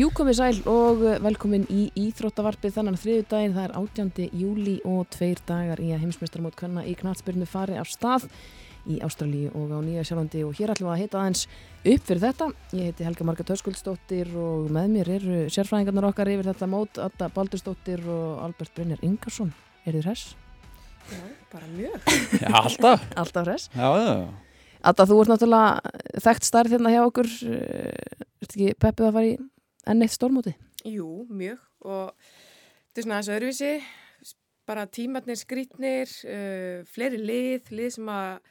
Jú komið sæl og velkomin í Íþróttavarpið þannan þriðu daginn, það er 18. júli og tveir dagar í að heimsmeistarmót kanna í knatsbyrnu fari af stað í Ástralíu og á Nýja Sjálfandi og hér ætlum við að heita aðeins upp fyrir þetta. Ég heiti Helga Marga Törskuldsdóttir og með mér eru sérfræðingarnar okkar yfir þetta mót, Atta Baldursdóttir og Albert Brynjar Ingarsson. Er þið hress? Já, bara mjög. Já, alltaf. alltaf hress. Já, já. Atta, þú ert náttúrulega þekkt starf hérna hjá okkur. Ertu ekki peppið að fara í enn eitt stórmóti? Jú, mjög og þetta er svona þessu öðruvísi, bara tímatnir, skrítnir, uh, fleiri lið, lið sem að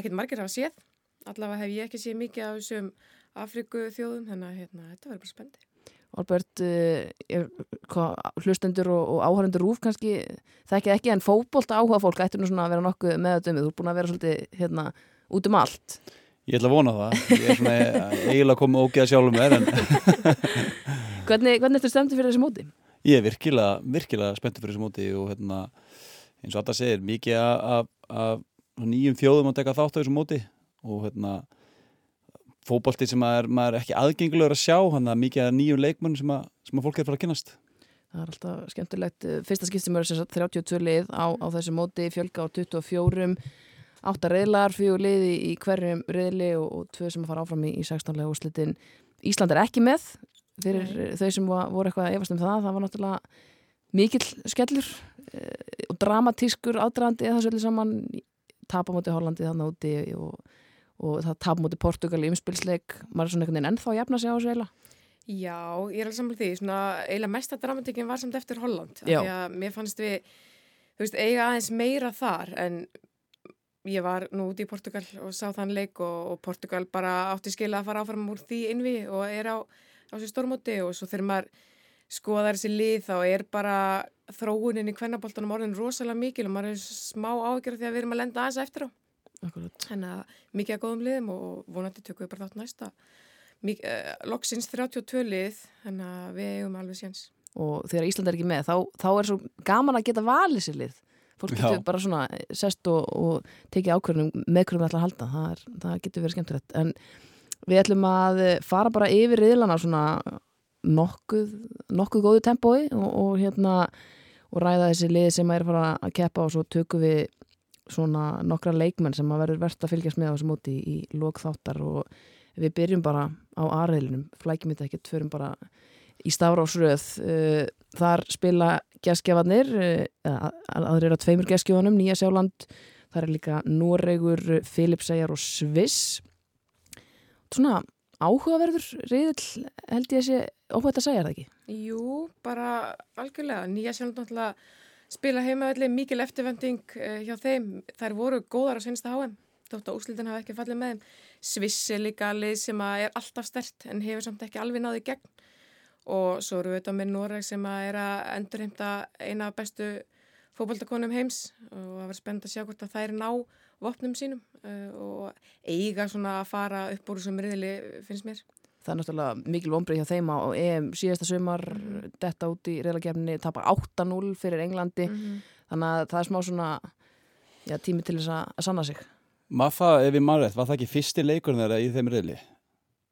ekkert margir hafa séð, allavega hef ég ekki séð mikið af þessum Afriku þjóðum, þannig að hérna, þetta verður bara spendi. Albert, uh, hlustendur og, og áhærendur rúf kannski þekkið ekki en fókbólta áhuga fólk ættir nú svona að vera nokkuð með þetta um þú er búin að vera svolítið hérna út um allt Ég ætla að vona það. Ég er svona eiginlega komið ógeða sjálfum með en Hvernig, hvernig ertu stemdi fyrir þessi móti? ég er virkilega, virkilega spenntið fyrir þessu móti og hérna, eins og alltaf segir, mikið af, af, af nýjum þjóðum að taka þátt á þessu móti og hérna fótbolti sem að er, maður er ekki aðgengilegur að sjá hann að mikið af nýjum leikmunum sem að, sem að fólk er fara að kynast. Það er alltaf skemmtilegt. Fyrsta skipt sem eru 32 lið á, á þessu móti, fjölga á 24, átta reyðlar, fjögur lið í, hverjum reyðli og, og tvö sem að fara áfram í, í 16. úrslitin. Ísland er ekki með fyrir Nei. þau sem voru eitthvað að efast um það. Það var náttúrulega mikill skellur eh, og dramatískur aðdraðandi eða þessu öllu saman tapamóti Hollandi þannig úti og, og það tapamóti Portugal í umspilsleik. Maður er svona einhvern veginn ennþá að jafna sig á þessu eiginlega. Já, ég er alveg saman því, svona eiginlega mesta dramatíkin var samt eftir Holland. Því að mér fannst við, þú veist, eiga aðeins meira þar en ég var nú út í Portugal og sá þann leik og, og Portugal bara átti skila að fara áfram úr því innvi og er á, á sér stórmóti og svo þegar maður skoðar þessi lið þá er bara þróunin í kvennaboltanum orðin rosalega mikil og maður er smá ágjörð því að við erum að lenda aðeins eftir á. Þannig að mikið að góðum liðum og vonandi tökum við bara þátt næsta. Mik uh, loksins 32 lið, þannig að við eigum alveg séns. Og þegar Ísland er ekki með, þá, þá er svo gaman að geta valið sér lið. Fólk getur bara svona sest og, og tekið ákvörðunum með hverjum við ætla að halda. Það, er, það getur verið skemmtilegt. En við ætlum að fara bara yfir riðlana svona nokkuð, nokkuð góðu tempói og, og hérna og ræða þessi lið sem er að fara að keppa og svo tökum við svona nokkra leikmenn sem að verður verðt að fylgjast með á þessu móti í, í lokþáttar og við byrjum bara á aðriðlinum, flækjum þetta ekkert, förum bara í stafrásröð. Uh, Þar spila geskjafarnir, aðrir eru að tveimur geskjafanum, Nýja Sjáland, þar er líka Noregur, Filipsæjar og Sviss. Svona áhugaverður reyðil held ég að sé óhætt að segja það ekki. Jú, bara algjörlega. Nýja sjálf náttúrulega spila heimavelli, mikil eftirvending uh, hjá þeim. Þær voru góðar á sensta HM, þótt að úslitin hafa ekki fallið með þeim. Sviss er líka lið sem er alltaf stert en hefur samt ekki alveg náði gegn. Og svo eru við þetta með Noreg sem að er að endurheimta eina af bestu fókbaltakonum heims og það var spennt að sjá hvort að þær ná vopnum sínum uh, og eiga svona að fara upp úr þessum riðli finnst mér. Það er náttúrulega mikil vonbreið hjá þeim á EM síðasta sumar, detta út í reyðlagefni, tapa 8-0 fyrir Englandi, þannig að það er smá svona já, tími til þess að, sanna sig. Það, ef ég maður rétt, var það ekki fyrsti leikurinn þeirra í þeim reyðli?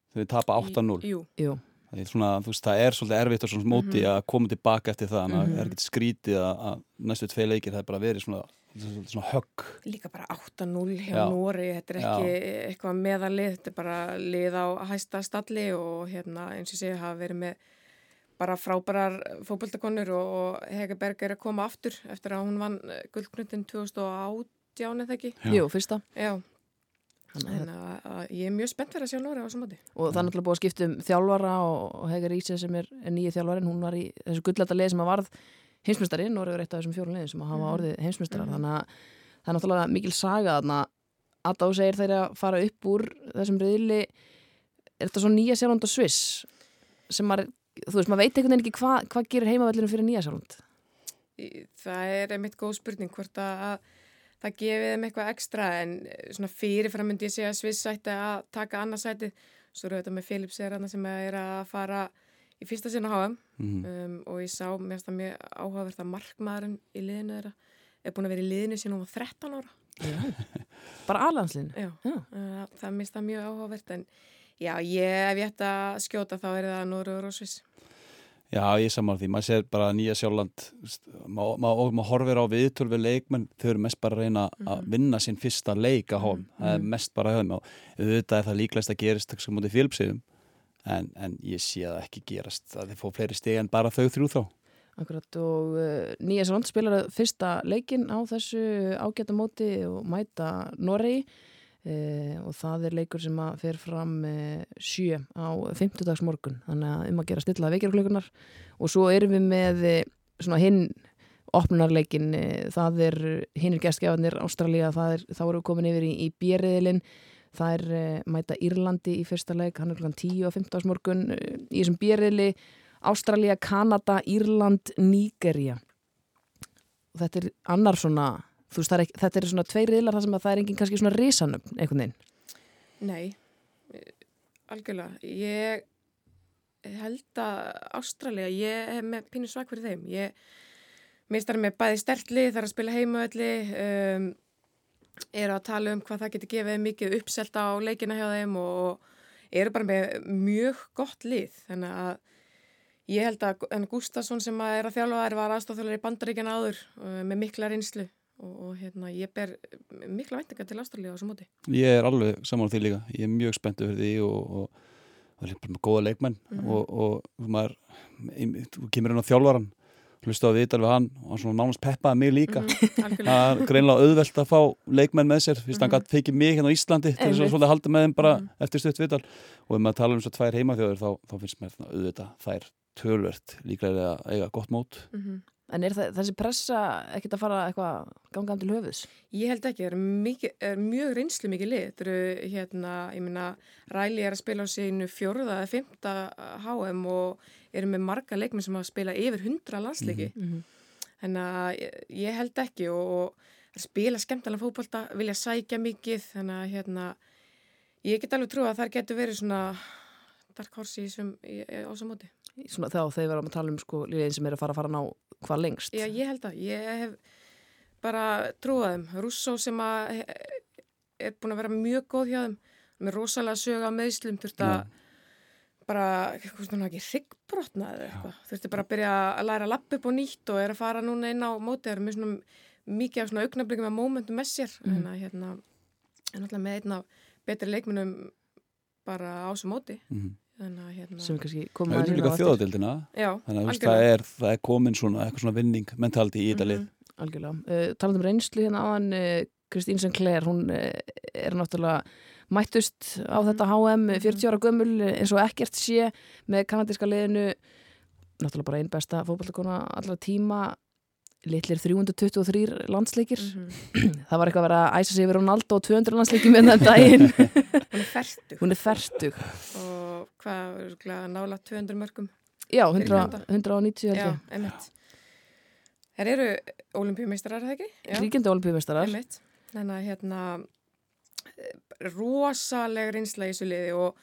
Þegar þið tapa 8-0. Jú, Jú, Það er, svona, þú veist, það er svolítið erfitt og svona móti að koma tilbaka eftir það, þannig að það er ekkert skrítið að, að næstu tvei leikir það er bara verið svona, svona, svona högg. líka bara 8-0 hjá Já. Nóri, þetta er ekki eitthvað meðalið, þetta er bara lið á hæsta stalli og hérna eins og segi hafa verið með bara frábærar fókbaltakonur og, og Hegerberg er að koma aftur eftir að hún vann guldknutin 2018 eða ekki. Já. jú, fyrsta. Já, Þannig að- að, ég er mjög spennt fyrir að sjá Nóri á þessum móti. Og það er náttúrulega búið að skipta um þjálfara og, Hegar Íse sem er, er nýju þjálfarin, hún var í þessu gullata leið sem að varð heimsmyndstari, Nóri er eitt af þessum fjórun leiðin sem að hafa orðið heimsmyndarar, þannig að það er náttúrulega mikil saga þarna. Að þá segir þeir að fara upp úr þessum reyðli, er þetta svo nýja sjálfand og sviss sem maður, þú veist, maður veit einhvern veginn ekki hvað hva gerir heimavellinu fyrir nýja sjálfand Í- Það er einmitt góð spurning hvort að, að það gefið þeim eitthvað ekstra en eh, svona fyrirfram myndi ég segja að Sviss ætti að taka annarsætið. Svo eru þetta með Philips er annað sem er að fara í fyrsta sinna HM Mhm. um, og ég sá mér finnst það mjög áhugavert að markmaðurinn í liðinu þeirra er búin að vera í liðinu sín hún var 13 ára. bara Já, Já. uh, það minnst það mjög áhugavert en Já, ég, ef ég ætti að skjóta þá er það Norður og Sviss. Já, ég saman því, maður sér bara nýja sjálfland maður má, má horfir á viðtöl við leikmenn, þau eru mest bara að reyna að Mhm. vinna sinn fyrsta leik að hóum, það er Mhm. mest bara höfum og auðvitað er það líklegast að gerist takk sem mútið félpsegum en, en ég sé það ekki gerast að þið fá fleiri steg en bara þau þrjú þá Akkurat og uh, Nýja Sjöland spilar fyrsta leikin á þessu ágæta móti og mæta Noregi uh, og það er leikur sem að fer fram uh, sjö á 50 morgun þannig að um að gera stilla vekjarklökunar og svo erum við með uh, hinn opnunarleikin uh, það er hinnir gestgjafarnir Ástralía, það er, þá erum við komin yfir í, í bjeriðilinn Það er mæta Írlandi í fyrsta leik, hann er klokkan 10 á 15 morgun uh, í þessum bjeriðli Ástralía, Kanada, Írland, Nígeria. Og þetta er annar svona, þú veist, er ekki, þetta er svona tveir riðlar þar sem að það er engin kannski svona risanöfn einhvern veginn. Nei, eh, algjörlega. Ég held að Ástralja, ég hef með pínu svak fyrir þeim. Ég mistar með bæði stertli, þar að spila heimaölli, um, eru að tala um hvað það getur gefið mikið uppselt á leikina hjá þeim og eru bara með mjög gott lið. Þannig að ég held að Gustafsson sem að er að þjálfa þær var aðstofþjólar í bandaríkjana áður uh, með mikla reynslu og, og hérna, ég ber mikla væntingar til Ástralja á þessu móti. Ég er alveg saman á því líka, ég er mjög spenntu fyrir því og, og, og er bara með góða leikmenn Mhm. og, og maður, þú kemur inn á þjálfaran hlusta á viðtal við hann og hann svona nánast peppaði mig líka Mhm, það er greinlega auðvelt að fá leikmenn með sér fyrst hann Mhm. fekið mig hérna á Íslandi til þess að halda með þeim bara Mhm. eftir stutt viðtal og ef maður tala um svo tvær heimaþjóður þá, þá finnst mér auðvitað þær tölvert líklega að eiga gott mót Mhm. En er það, þessi pressa ekkit að fara eitthvað gangað til höfuðs? Ég held ekki, það er, mikið, er mjög reynslu mikið lið. Þetta eru, hérna, ég meina, Ræli er að spila á sínu fjórða eða fymta HM og eru með marga leikmenn sem að spila yfir hundra landsleiki. Mm -hmm. Þannig að ég, ég held ekki og, spila skemmtilega fótbolta, vilja sækja mikið, þannig að hérna, ég get alveg trú að það getur verið svona dark horse í þessum, í- í- á þessum móti. Svona þá þegar við erum að tala um sko liðin sem er að fara að fara ná hvað lengst. Já, ég held að, ég hef bara trúað þeim. Russo sem að er búin að vera mjög góð hjá þeim, með rosalega sög á meðslum, þurft að bara, eitthvað svona ekki ryggbrotna eða eitthvað. Þurfti bara að byrja að læra að lappa upp og nýtt og er að fara núna inn á móti, er með svona mikið af svona augnablikum með mómentum með sér. Mhm. Þannig að hérna, er náttúrulega með einn af betri leikmunum bara á þessu móti. Mhm. Þannig að hérna, sem kannski er inn á líka þjóðadildina já, þannig að það er, það er komin svona eitthvað svona vinning mentaldi í þetta lið Mhm. Algjörlega. Uh, talandi um reynslu hérna áðan, uh, Kristín Sinclair, hún uh, er náttúrulega mættust á Mhm. þetta HM, Mhm. 40 ára gömul eh, eins og ekkert sé með kanadíska liðinu, náttúrulega bara einn besta fótballtakona allra tíma, litlir 323 landsleikir. Mhm. Það var eitthvað að vera að æsa sig yfir Ronaldo og 200 landsleikir með þann daginn. Hún er færtug. hún er fertug. og hvað, nála 200 mörgum Já, 100, Kanada. 190 held já, ég. einmitt þær eru olimpíumeistarar, er það ekki? Ríkjandi olimpíumestarar. einmitt þannig að hérna eh, rosaleg reynsla í þessu liði og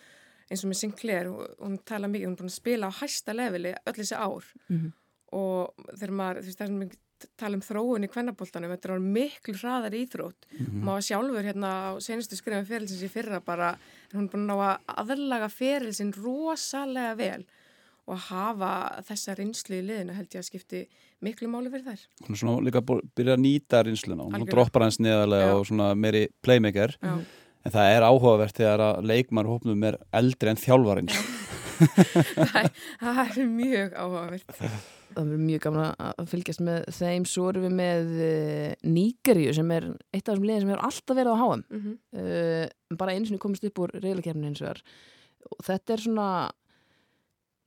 eins og með Sinclair hún, tala mikið, hún er búin að spila á hæsta leveli öll þessi ár Mhm. og þegar maður, þú veist, það sem við tala um þróun í kvennaboltanum, þetta er miklu hraðar íþrótt Mhm. maður sjálfur hérna á senustu skrifum ferilsins í fyrra bara, hún er búin að ná að aðlaga ferilsin rosalega vel og að hafa þessa reynslu í liðinu held ég að skipti miklu máli fyrir þær. hún er svona líka að byrja að nýta reynsluna hún droppar hans neðarlega Já. og svona meiri playmaker Já. en það er áhugavert þegar að leikmar hópnum er eldri en þjálfarinn það, það er mjög áhugavert. Það verður mjög gaman að fylgjast með þeim. Svo erum við með uh, Nígeríu sem er eitt af þessum liðin sem hefur alltaf verið á HM. Mm -hmm. Uh, bara einu sinni komist upp úr reyðlakefnin eins og er. Og þetta er svona,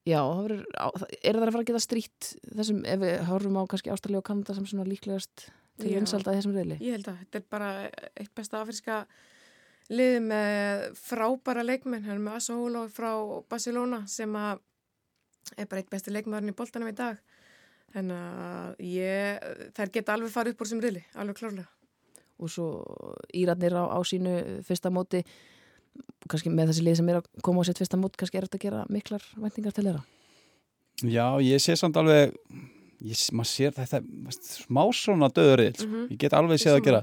já, það verður, er það að fara að geta strýtt þessum, ef við horfum á kannski Ástralja og Kanada sem svona líklegast til Já. vinsalda í þessum reyðli? Ég held að þetta er bara eitt besta afriska liði með frábæra leikmenn, er með Asa Hólo frá Barcelona sem að er bara eitt besti leikmæðurinn í boltanum í dag. Þannig að ég, þær geta alveg farið upp úr sem riðli, alveg klárlega. Og svo Íratnir á, á sínu fyrsta móti, kannski með þessi lið sem er að koma á sitt fyrsta mót, kannski er þetta að gera miklar væntingar til þeirra. Já, ég sé samt alveg ég, maður sér þetta smá svona döðurinn Mhm. ég get alveg séð að gera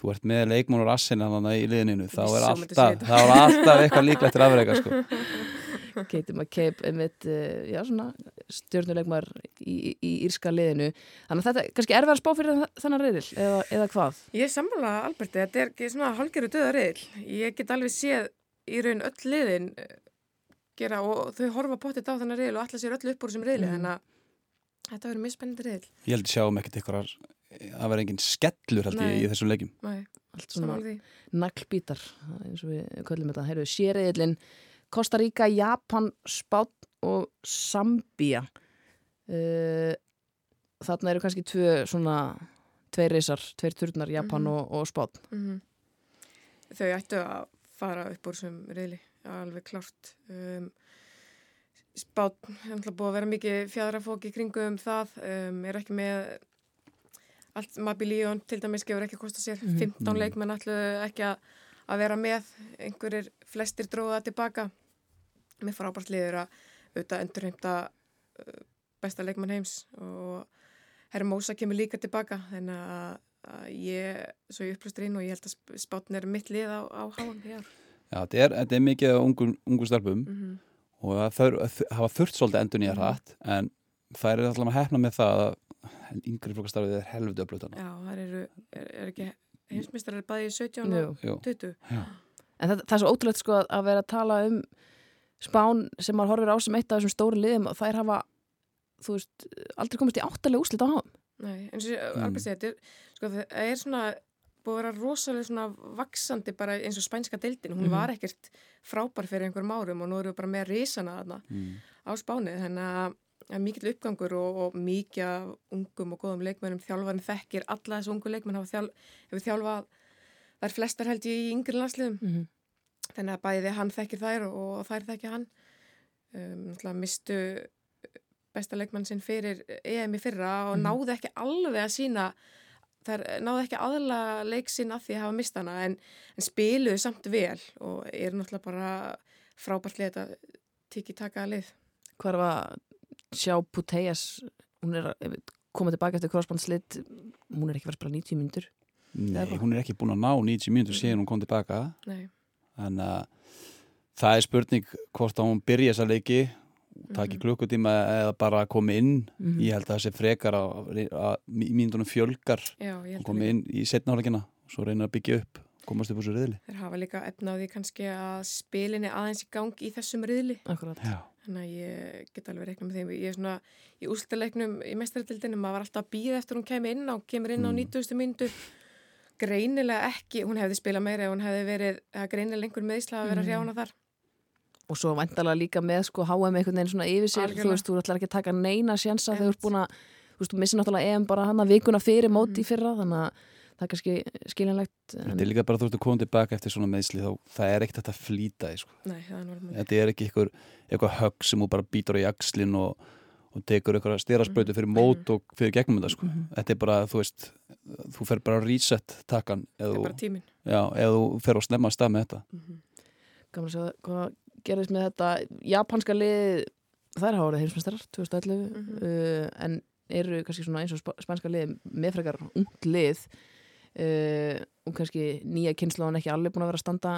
þú ert með leikmónur þannig í liðinu þá er alltaf, þá er alltaf eitthvað líklegt til afreika sko. Katie McCabe einmitt, uh, já svona stjórnuleikmar í, í, í írska liðinu þannig að þetta kannski er verið að spá fyrir þa- þennan reyðil eða, eða hvað Ég er sammála Alberti, þetta er ekki svona hálgeru döðariðil. Ég get alveg séð í raun öll liðin eh, gera og þau horfa potið á þennan riðil og allar sér öll upp úr sem riðli, Mhm. þannig að þetta verður mjög spennandi riðil. ég held að sjáum ekkert eitthvað að vera engin skellur held ég í þessum leikjum. Nei, allt svona naglbítar eins og við köllum þetta. Heyrðu sérriðilinn Costa Rica, Japan, Spán og Sambía. Uh, þarna eru kannski tvö svona tveir reysar, tveir turnar Japan Mhm. og, og Spán. Mm Þau ættu að fara upp úr sem riðli, alveg klárt. Um, Spát, hefði búið að vera mikið fjadrafók í kringum það, um, er ekki með allt, Mabi Líón til dæmis gefur ekki kosta sér, Mhm. 15 Mhm. leikmenn ætlu ekki að, að vera með, einhverjir flestir dróða tilbaka, með frábært liður að auðvitað endurheimta uh, besta leikmann heims og Hermosa kemur líka tilbaka, þannig að, að ég, svo ég upplustur inn og ég held að spátn er mitt lið á, á háan. Já, þetta er, þetta er mikið af ungum, ungum stelpum Mm og það hafa þurft svolítið endur nýja Mhm. hratt en það er alltaf að hefna með það að yngri flokkastarfið er helviti öflutana Já, það eru, er, er ekki heimsmyndstarar bæði í 17 Jú. og Jú, 20. já, en það, það er svo ótrúlegt sko að- að vera að tala um Spán sem maður horfir á sem eitt af þessum stóru liðum og þær hafa þú veist, aldrei komist í áttalega úslit á hafum Nei, eins og Mm. mm. alveg er, sko, það er svona búið að vera rosalega svona vaksandi bara eins og spænska deildin. Hún Mhm. var ekkert frábær fyrir einhverjum árum og nú eru við bara með risana þarna mm. á spánið. Þannig að að mikill uppgangur og, og mikið ungum og góðum leikmennum þjálfarinn þekkir alla þessu ungu leikmenn hafa þjálf, hefur þjálfað þær flestar held ég í yngri landsliðum mm -hmm. þannig að bæði hann þekkir þær og, og þær þekkir hann um, mistu besta leikmann sinn fyrir EM í fyrra og Mhm. náðu ekki alveg að sína þær náðu ekki aðla leik sinn að því að hafa mist hana en, en spiluðu samt vel og eru náttúrulega bara frábært lið þetta tiki taka lið hvað var sjá Puteas hún er að koma tilbaka eftir crossbandslit hún er ekki verið að spila 90 myndur Nei, hún er ekki búin að ná 90 mínútur síðan hún kom tilbaka. Þannig að það er spurning hvort að hún byrja þessa leiki taki Mhm. klukkutíma eða bara komi inn. Mhm. ég held að það sé frekar að, mínútonum fjölgar. Hún komi inn í setnáleikina og svo reyna að byggja upp komast upp úr svo riðli. Þeir hafa líka efnaði kannski að spilinni aðeins í gang í þessum riðli. Akkurat Já, Þannig að ég get alveg reikna með þeim. Ég er svona í úrslutaleiknum í mestarætildinu, maður var alltaf að býða eftir hún kemur inn á, kemur inn á Mm. 90. myndu. Greinilega ekki, hún hefði spilað meira ef hún hefði verið, það greinilega einhver meðsla að vera Mm. mm. hrjána þar. og svo vandalega líka með sko HM einhvern veginn svona yfir sér, þú Algjörlega. veist, þú ætlar ekki að taka neina sjansa þegar þú ert búin að, þú veist, þú missir náttúrulega EM bara hann að vikuna fyrir móti í fyrra þannig að það er kannski skiljanlegt þetta er líka bara þú ert að koma tilbaka eftir svona meðsli þá það er ekkert þetta að flýta því sko. Nei, það er þetta er ekki eitthvað, eitthvað högg sem þú bara býtur á jakslinn og, og tekur eitthvað styrasprautu fyrir mót og fyrir gegnum þetta sko. Mhm. þetta er bara, þú veist þú fer bara að reset takkan Það eða er þú, bara tíminn. já, eða þú fer að snemma að stað með þetta Mm gaman að sjá hvað gerðist með þetta japanska lið þær hafa orðið heimsmeistarar 2011 Mhm. uh, en eru kannski svona eins og sp spænska lið með frekar ungt lið uh, og kannski nýja kynnslóðan ekki alveg búin að vera að standa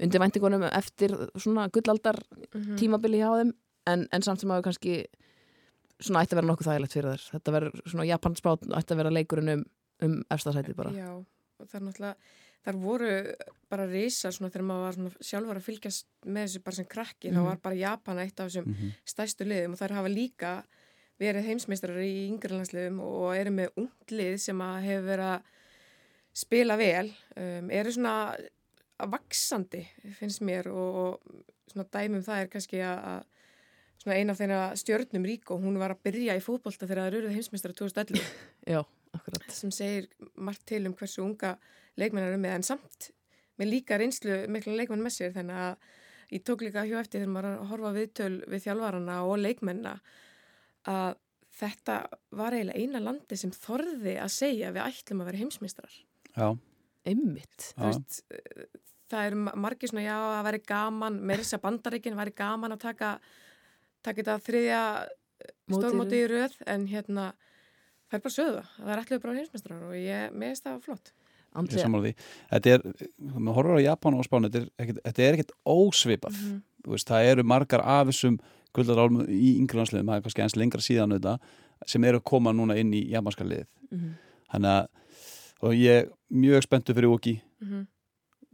undir væntingunum eftir svona gullaldar -hmm. tímabili hjá þeim en, en samt sem að kannski svona ætti að vera nokkuð þægilegt fyrir þær þetta verður svona japanspát ætti að vera leikurinn um, um efstasæti bara Já, og það er náttúrulega, þar voru bara risa svona þegar maður var svona sjálfur að fylgjast með þessu bara sem krakki, þá Mhm. var bara Japan eitt af þessum mm -hmm. stærstu liðum og þær hafa líka verið heimsmeistrar í yngrelandsliðum og eru með ungt lið sem að hefur verið að spila vel um, eru svona vaksandi finnst mér og, og svona dæmum það er kannski að, eina af þeirra stjörnum rík og hún var að byrja í fótbolta þegar það eruð heimsmeistrar 2011 Já, sem segir margt til um hversu unga leikmennar eru með en samt með líka reynslu mikla leikmenn með sér þannig að ég tók líka hjá eftir þegar maður að horfa viðtöl við þjálfarana og leikmenna að þetta var eiginlega eina landi sem þorði að segja við ætlum að vera heimsmeistrar já, Einmitt Þú veist, eh, það er ma- margir svona já að veri gaman, með þess að bandaríkin væri gaman að taka, taka þetta þriðja stórmóti í röð. en hérna það er bara sögða, það er allir bara heimsmeistrar og ég meðist það flott. Ég er Andlega, sammála því. Þetta er, maður horfður á Japan og Spán þetta er er ekkit ósvipað. Mhm. Þú veist, það eru margar af þessum guldadálum í yngri landsliðum, það er kannski eins lengra síðan þetta, sem eru að koma núna inn í japanska liðið. Mhm. þannig að og ég er mjög spenntu fyrir Oki Mhm.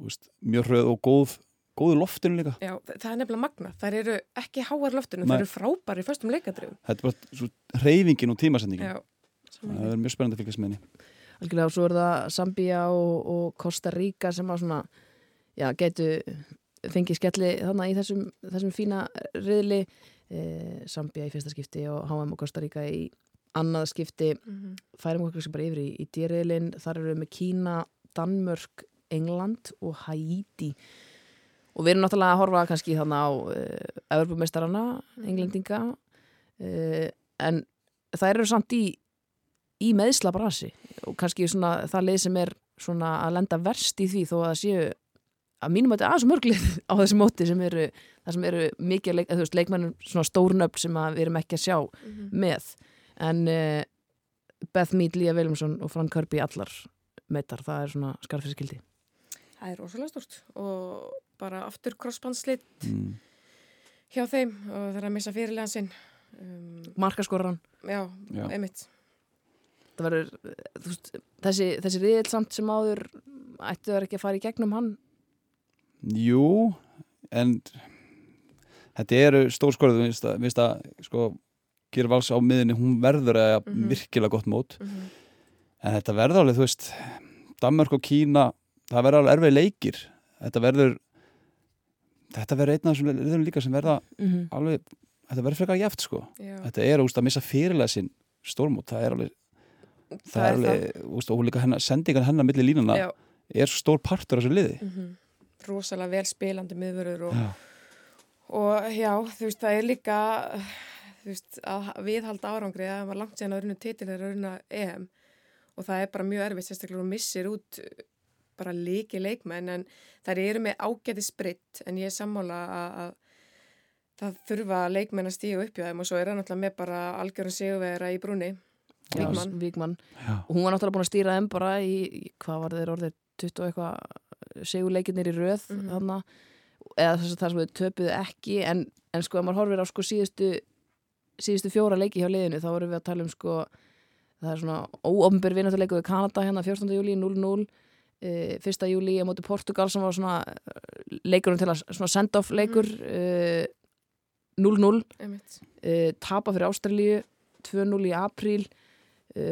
veist, mjög hröð og góð góð í loftinu líka Já, þa- það er nefnilega magna. Þær eru ekki háar loftinu, Nei. þær eru frábæri í föstum leikadrifum. þetta er bara svo reyfingin og tímasendingin Já, það er mjög spennandi að fylgjast með henni algjörlega og svo er það Zambia og, og Costa Rica sem að svona, já, gætu fengið skelli þarna í þessum, þessum fína riðli eh, Zambia í fyrsta skipti og HM og Costa Rica í annað skipti Mhm. færum okkur sem bara yfir í, í dýriðlinn þar eru við með Kína, Danmörk England og Haiti. Og við erum náttúrulega að horfa kannski þannig á uh, Evropamestarana englendinga uh, en það eru samt í í meðsla brasi. Og kannski svona það leið sem er svona að lenda verst í því þó að það séu að mínum að þetta er aðeins mörglið á þessu móti sem eru, sem eru mikið leik, leikmennum svona stórnöfn sem við erum ekki að sjá Mhm. með en uh, Beth Mead, Lía Viljámsson og Frank Kirby allar meittar, það er svona skarfisskildi Það er rosalega stort og bara aftur crossbandslit mm. hjá þeim og það er að missa fyrirlegan sinn. Um, markaskorran, já, Já. einmitt. verður veist, þessi, þessi riðill samt sem áður ættu það ekki að fara í gegnum hann Jú, en þetta eru stórskorðu að, minnst að sko, Gera Vals á miðinni, hún verður að Mhm. virkilega gott mót. Mm -hmm. en þetta verður alveg, þú veist Danmörk og Kína, það verður alveg erfið leikir. Þetta verður þetta verður einn af þessum liðum líka sem verða mm -hmm. alveg, þetta verður frekar jæft sko. Já, þetta er, úst, að missa fyrirlega sinn stórmót, það er alveg það, er alveg, úst, og líka hennar, sendingan hennar milli línuna Já, er svo stór partur af þessu liði. Mm rosalega vel spilandi miðvörður og, Já, og já, þú veist, það er líka veist, að viðhalda árangri að það var langt síðan að runna titil þegar að runna EM. Og það er bara mjög erfitt sérstaklega og missir út bara leiki leikmenn en þær eru með ágæti spritt en ég er sammála að, að það þurfa leikmenn að stíga upp hjá þeim og svo er það náttúrulega með bara algjörun sigurvera í brúni Víkmann. Og hún var náttúrulega búin að stýra þeim bara í, í hvað var þeir orðið 20 og eitthvað segurleikirnir í röð mm þarna, eða þess að það sem við töpuðu ekki en, en sko ef maður horfir á sko síðustu síðustu fjóra leiki hjá liðinu þá vorum við að tala um sko það er svona óofnbyr vinnatuleiku við Kanada hérna 14. júli 0-0 e, 1. júli á móti Portugal sem var svona eh, leikurinn til að svona send-off leikur e, 0-0 einmitt. uh, tapa fyrir Ástralíu 2-0 í apríl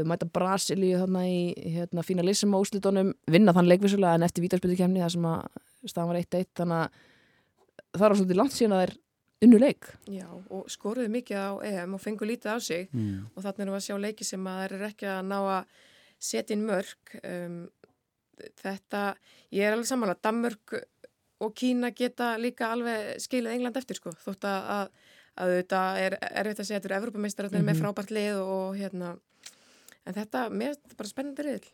mæta Brasilíu þarna í hérna, finalism á úslitunum vinna þann leikvissulega en eftir vítarspildu það sem að staðan var 1-1 þannig að það var svolítið langt síðan að það er unnu leik. Já, og skoruðu mikið á EM og fengu lítið á sig. Mm. og þannig erum við að sjá leiki sem að það er ekki að ná að setja inn mörg um, þetta, ég er alveg samanlega Danmörk og Kína geta líka alveg skilið England eftir sko, þótt að, að, þetta er erfitt að segja þetta eru Evrópameistar mm Mhm. með frábært lið og hérna. En þetta, mér er þetta bara spennandi riðil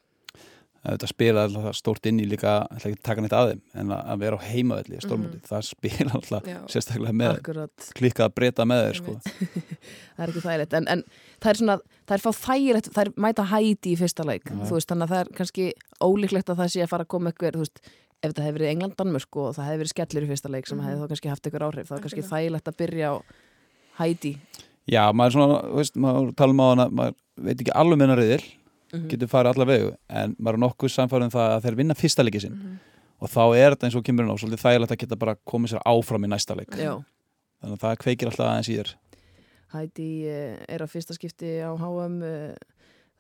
þetta spila alltaf stórt inn í líka ætla ekki að taka neitt að þeim en að vera á heimavelli í stórmóti, það spila alltaf Já. sérstaklega með Akkurat, klikkað að breyta með þeir sko. Það er ekki þægilegt en, en það er svona, það er fá þægilegt það er mæta hæti í fyrsta þú veist, þannig að það er kannski ólíklegt að það sé að fara að koma eitthvað, þú veist ef þetta hefur verið England Danmörk og það hefur verið skellir í fyrsta leik sem Mhm. hefði þá kannski haft eitthvað áhrif það er kannski þægilegt að byrja á hæti já, maður er svona, þú veist, maður tala um á hana maður veit ekki alveg minna reyðil Mhm. getur farið alla vegu, en maður er nokkuð samfærið um það að þeir vinna fyrsta leikið sinn Mhm. og þá er þetta eins og kemur inn á svolítið þægilegt að geta bara komið sér áfram í næsta leik Já, þannig að það kveikir alltaf aðeins í þér Hæti uh, er að fyrsta skipti á HM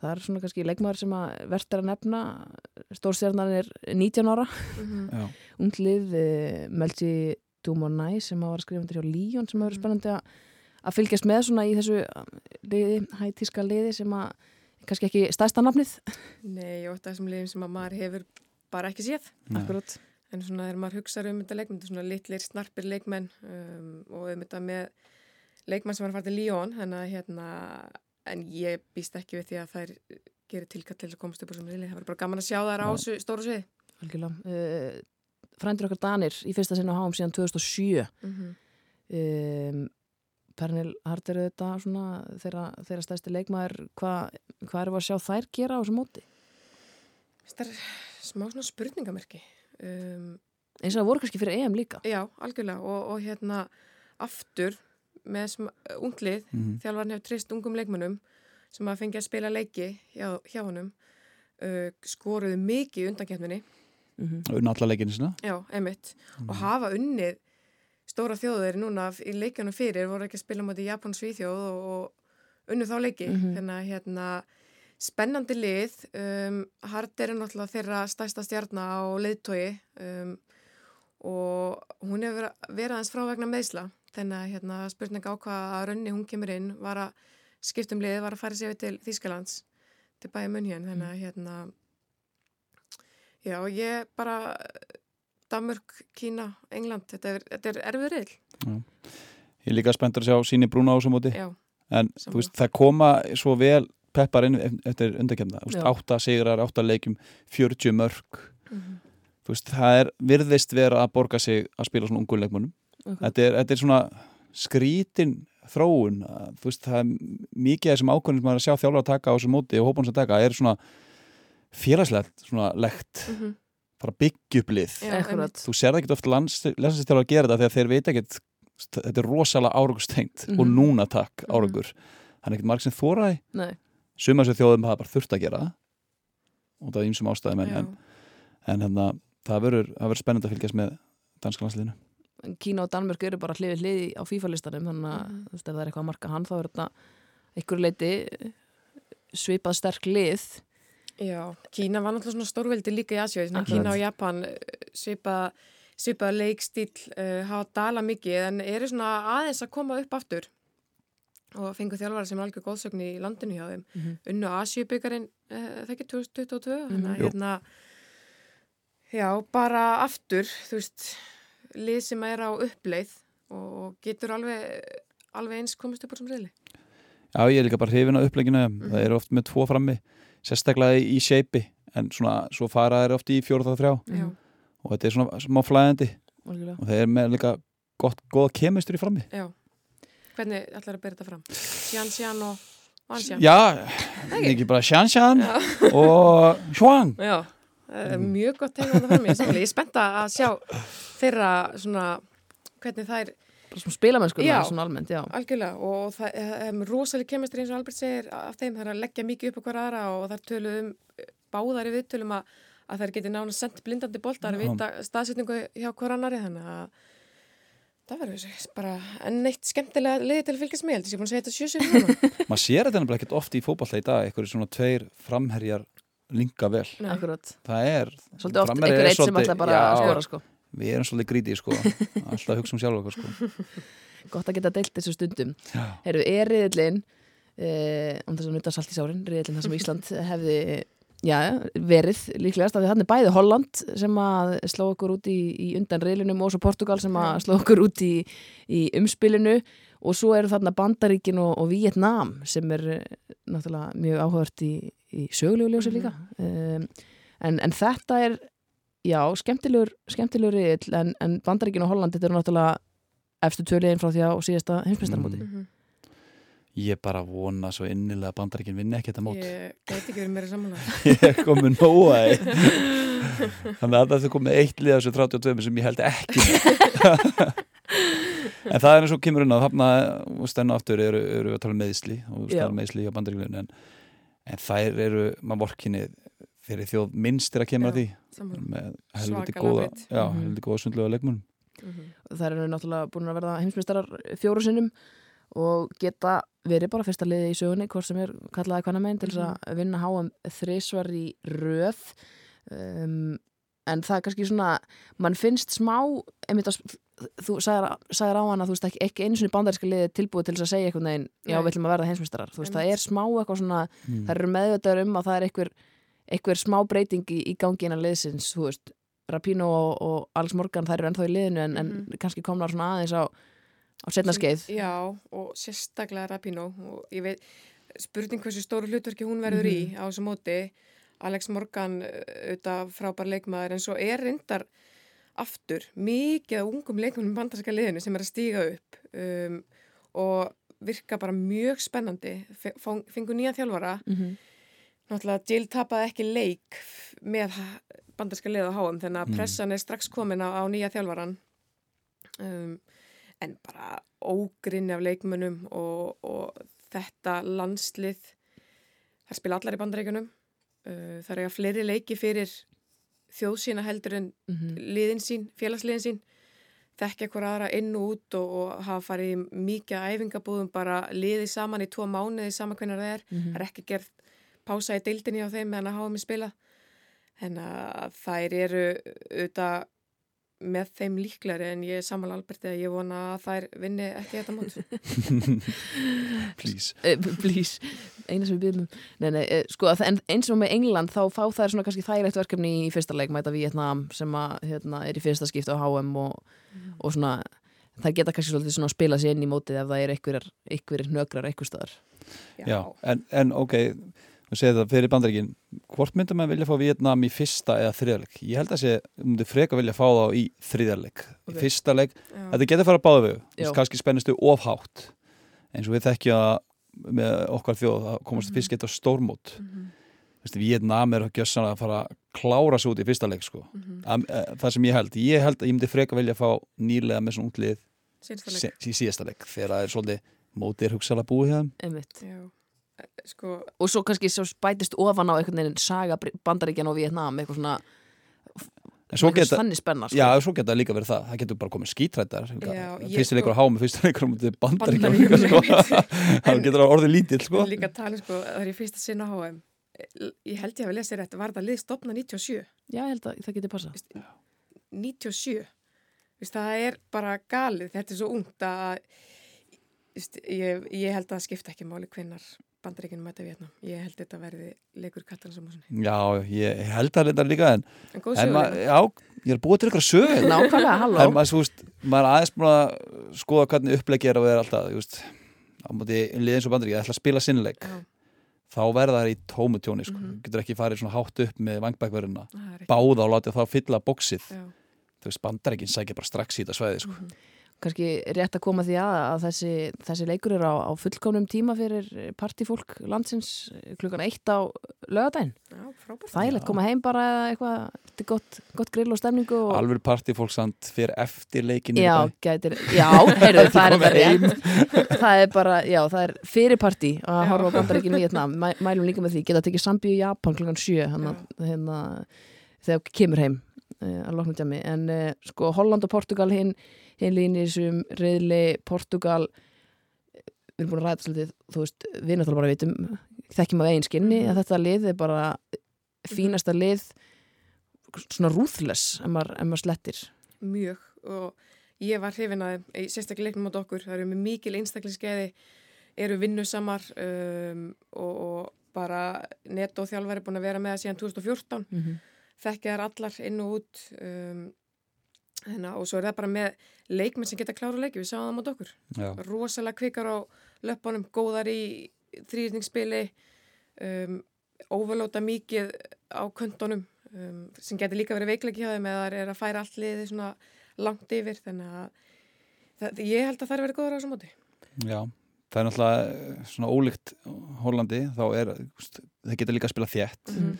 það er svona kannski leikmaður sem að verðt er að nefna stórstjarnan er 19 ára Mhm. já, unglið uh, Melchi Dumonai sem að var skrifundur hjá Líón sem að vera Mhm. spennandi að, að fylgjast með svona í þessu liði, hætíska liði sem að kannski ekki stæsta nafnið Nei, og þetta sem liðum sem að maður hefur bara ekki séð Nei. Akkurat En svona þegar maður hugsaður um þetta leikmenn, þetta er svona litlir, snarpir leikmenn um, og um þetta með leikmenn sem var að fara til Líón, þannig að hérna, en ég býst ekki við því að þær gerir tilkall til að komast upp úr sem riðli. Það var bara gaman að sjá þær á þessu stóru sviði. algjörlega uh, frændir okkar Danir í fyrsta sinna á HM síðan 2007 Mm -hmm. um, Pernil Hart eru þetta svona þeirra, þeirra stæsti leikmaður hvað hva við að sjá þær gera á þessu móti? Þetta er smá svona spurningamerki. Um, eins og það voru kannski fyrir EM líka já, algjörlega og, og hérna aftur með sm- unglið, Mhm. þjálfarn hefur trist ungum leikmönnum sem að fengja að spila leiki hjá, hjá honum uh, skoruðu mikið í undankefninni mm unna alla leikinu sinna Já, emitt. Og hafa unnið stóra þjóðir núna í leikjunum fyrir, voru ekki að spila moti Japan Svíþjóð og, og unnu þá leiki. Mhm. Þannig að hérna, spennandi lið, um, Hard er náttúrulega þeirra stærsta stjarnar á leiðtogi um, og hún hefur verið- aðeins frá vegna meðsla. Þannig að hérna, spurning á hvað rönni hún kemur inn var að skiptum lið, var að fara sér við til Þýskalands, til bæja munn hérna. Þannig að hérna, Já, ég bara Danmörk, Kína, England. Þetta er, þetta er erfið reyl ég er líka spenntur að sjá síni brúna á þessu móti. Já, en veist, það koma svo vel peppar inn ef- eftir undakemna Já. átta sigrar, átta leikjum 40 mörg Mhm. þú veist, það er virðist vera að borga sig að spila svona ungum leikmönnum. Þetta er, þetta er svona skrítin þróun. Að, þú veist, það er mikið af þessum ákvörnum sem maður að sjá þjálfur að taka á þessu móti og hópun sem taka er svona félagslegt, svona legt Mhm. bara byggja upp lið. Þú sér það ekki oft landsstjálfur að gera þetta þegar þeir veit ekkert þetta er rosalega árangurstengt og Mhm. núna takk Mhm. árangur. Það er ekkert marg sem þóraði Nei, suma þessu þjóðum hafa bara þurft að gera og það er ímsum ástæðum en, en, en hérna, það verður spennandi að fylgjast með danska landsliðinu. Kína og Danmörk eru bara hlifið hlið á FIFA-listanum þannig að þú veist, ef það er eitthvað að marka hann þá er þetta einhverju leiti svipað sterk lið Já, Kína var náttúrulega svona stórveldi líka í Asjó Akkurat. Kína og Japan eh, svipa, svipa leikstíl uh, hafa dala mikið en eru svona aðeins að koma upp aftur og fengu þjálfara sem er algjör góðsögn í landinu hjá þeim Mhm. unnu Asjubyggarinn uh, það ekki 2022 Mhm. þannig að Jú. hérna já, bara aftur þú veist, lið sem er á uppleið og getur alveg alveg eins komist upp úr sem reyli Já, ég er líka bara hrifin að uppleginu Mhm. það eru oft með tvo frammi sérstaklega í shapei en svona, svo fara þeir oft í fjóra það þrjá Já, og þetta er svona smá flæðandi Algjörlega. og þeir er með líka gott, góða kemistur í frammi já Hvernig ætlar að bera þetta fram? Sjan, Sjan og Vansjan? Já, ekki bara Shan Shan og Shuang Já, það mjög gott tegna þetta fram. Ég er spennt að sjá þeirra svona, hvernig það er svona spilamennsku Já. svona almennt, já algjörlega og það er um, rosalega kemestri eins og Albert segir af þeim það er að leggja mikið upp á hver aðra og það tölu um báðar í viðtölum að, að þær geti nána sendt blindandi boltar að vita staðsetningu hjá hver annari þannig að það verður bara enn eitt skemmtilega liði til að fylgjast með, held að ég er búin að segja þetta sjösir núna. maður sér þetta nefnilega ekkert oft í fótballta í dag einhverju svona tveir framherjar linka vel Nei. Akkurat, það er svolítið oft framherjar einhver er eitt sem svolítið- já, að skora sko. Við erum svolítið grítið sko. Alltaf hugsa um sjálf okkur sko. Gott að geta deilt þessu stundum. Já. Heyrðu, er riðillin eh, um þess að nutta salt í sárin riðillin þar sem Ísland hefði já, verið líklegast af því þannig bæði Holland sem að sló okkur út í, í undan riðlinum og svo Portugal sem að sló okkur út í, í umspilinu. Og svo eru þarna Bandaríkin og, og Vietnam sem er eh, náttúrulega mjög áhugavert í, í sögulegu ljósi líka. Um, en, en þetta er já, skemmtilegur, skemmtilegur riðill en, en Bandaríkin og Holland þetta eru náttúrulega efstu töliðin frá því á síðasta heimsmeistarmóti Mhm. ég bara vona svo innilega að bandaríkin vinni ekki þetta mót. Ég gæti ekki verið meira samanlega. ég komin nóa þannig að það komið eitt lið af þessu 32 sem ég held ekki. En það er eins og kemur inn að þarna og stennu aftur eru, eru að tala um meðsli og um meðsli hjá bandaríkinu en, en þær eru, maður vorkinni fyrir þjóð minnst er að kemur Já. að því með helviti góða já, Mhm. helviti góða sundlega leikmunum þær eru náttúrulega búin að verða heimsmeistarar fjóru sinnum og geta verið bara fyrsta liði í sögunni hvort sem er kallaði hvaðna meginn til þess að vinna háum þrísvar í röð um, en það er kannski svona mann finnst smá einmitt að, þú sagðir, á hana þú veist ekki, ekki einu sinni bandaríska liði tilbúið til þess að segja einhvern veginn, já Nei. við ætlum að verða veist, það er smá eitthvað svona mm. það eru meðvitaður um að það er einhver, einhver smá breyting í, í gangi innan liðsins þú veist, Rapino og, og Alex Morgan þær eru ennþá í liðinu en, Mhm. en kannski komnar svona aðeins á, á setna skeið. Já, og sérstaklega Rapino og ég veit, spurning hversu stóru hlutverki hún verður í á þessu móti. Alex Morgan auðvitað frábær leikmaður en svo er reyndar aftur mikið ungum leikmannum bandarska liðinu sem er að stíga upp um, og virka bara mjög spennandi. Fe- fá- fengu nýja þjálfara. Mm -hmm. Náttúrulega Jill tapaði ekki leik með bandarska liða HM þannig að Mm. pressan er strax komin á, á nýja þjálfaran um, en bara ógrinni af leikmönnum og, og þetta landslið það spila allar í bandaríkunum uh, það er að fleiri leiki fyrir þjóðsína heldur en Mhm. liðin sín, félagsliðin sín þekkja hver aðra inn og út og, og hafa farið í mikið æfingabúðum bara liðið saman í tvo mánuði saman hvernig það er Mhm. það er ekki gerð pása í deildinni á þeim meðan að hafa mig spilað en að þær eru auðvitað með þeim líklari en ég er saman Alberti að ég vona að þær vinni ekki þetta mót. Please. Eh, please, eina sem við byrjum nei, nei, eh, sko, eins og með England þá fá þær svona kannski þægilegt verkefni í fyrsta leik mæta Vietnam sem að, hérna, er í fyrsta skipta á HM og, og svona þær geta kannski svolítið svona að spila sér inn í mótið ef það er einhverjar, einhverjar nögrar einhver staðar. Já, en, en ok, þú segir það fyrir bandaríkin hvort myndum maður vilja fá Vietnam í fyrsta eða þriðarleik? Ég held að sé, myndi freka vilja fá þá í þriðarleik Ok. í fyrsta leik, Já. þetta getur fara báðu við kannski spennistu ofhátt eins og við þekkja með okkar þjóð að komast Mhm. fyrst geta stórmót. Mhm, Vist, Vietnam er ekki að fara að klára svo út í fyrsta leik sko. Am, e, það sem ég held, ég held að ég myndi freka vilja fá nýlega með svona útlið í síðasta leik þegar það er svolítið mótið er hugsalega búið hjá sko, og svo kannski svo bætist ofan á einhvern veginn saga bandaríkjan og Vietnam eitthvað svona, þannig spenna sko. Já, svo geta líka verið það. Það getur bara komið skítrættar. Já, ég Fyrsti sko- leikur á hámi, fyrsti leikur á mútið bandaríkjum. Bandaríkjunum, Sko. Það getur orðið lítill, sko. líka tala sko, það er í fyrsta sinna HM ég held ég að við lesið rétt var það lið stopna 97 já, ég held að það getur passa 97 Vist, það er bara galið þetta er svo ungt að ég, ég held að það skipta ekki máli hvennar bandaríkinu mæta Vietnam ég held þetta verði leikur Katalánsamúsinni Já, ég held að þetta líka, en, en góð en já, ég er búið til ykkur sögur. nákvæmlega, En halló maður, þú veist, maður er aðeins búin að skoða hvernig uppleggi er og er alltaf, þú veist, á mútið liðins og bandaríkja, ætla að spila sinnleik. Já, Þá verða það í tómu tjóni, sko. Mhm. Getur ekki farið svona hátt upp með vangbækverðina. það er Báða og látið þá fylla bóksið. Veist, bandaríkin sækir bara strax í þetta svæði, sko. Kannski rétt að koma því að að þessi, þessi leikur er á, á fullkomnum tíma fyrir partífólk landsins klukkan eitt á lögadaginn já frábært þægilegt, Já. koma heim bara eða eitthvað þetta er gott, gott grill og stemningu og... Alveg partífólk samt fyrir eftir leikinu. Já, gætir, já, heyrðu, það er þetta rétt það er bara, já, það er fyrirparti að Já. horfa á bandaríkinu í Vietnam Mæ, mælum líka með því, geta tekið Sambíu í Japan klukkan sjö, hann hérna, þegar kemur heim uh, að loknum tjami, en uh, sko Holland og Portugal hinn, hinn línir sem reyðli Portugal við erum búin að ræða svolítið, þú veist við náttúrulega bara vitum, þekkjum af eigin skinni Mhm. að þetta lið er bara fínasta lið svona ruthless ef maður, maður slettir mjög og ég var hrifin að í sérstaklega leiknum mot okkur, það eru með mikil einstaklingsgeiði, eru vinnusamar um, og, og bara netto þjálfari búin að vera með það síðan 2014, mm -hmm. þekkja þær allar inn og út um, Þannig, og svo er það bara með leikmenn sem geta klára leiki, við sáum það mot okkur. Já. rosalega kvikar á löpunum góðar í þrýrningsspili um, overlóta mikið á köntunum um, sem getur líka verið veikleiki hjá þeim eða er að færa allt liði svona langt yfir. Þannig að það, ég held að það er verið góður á þessum móti. Já, það er náttúrulega eh, svona ólíkt Hollandi, þá er þeir geta líka að spila þétt. Mhm.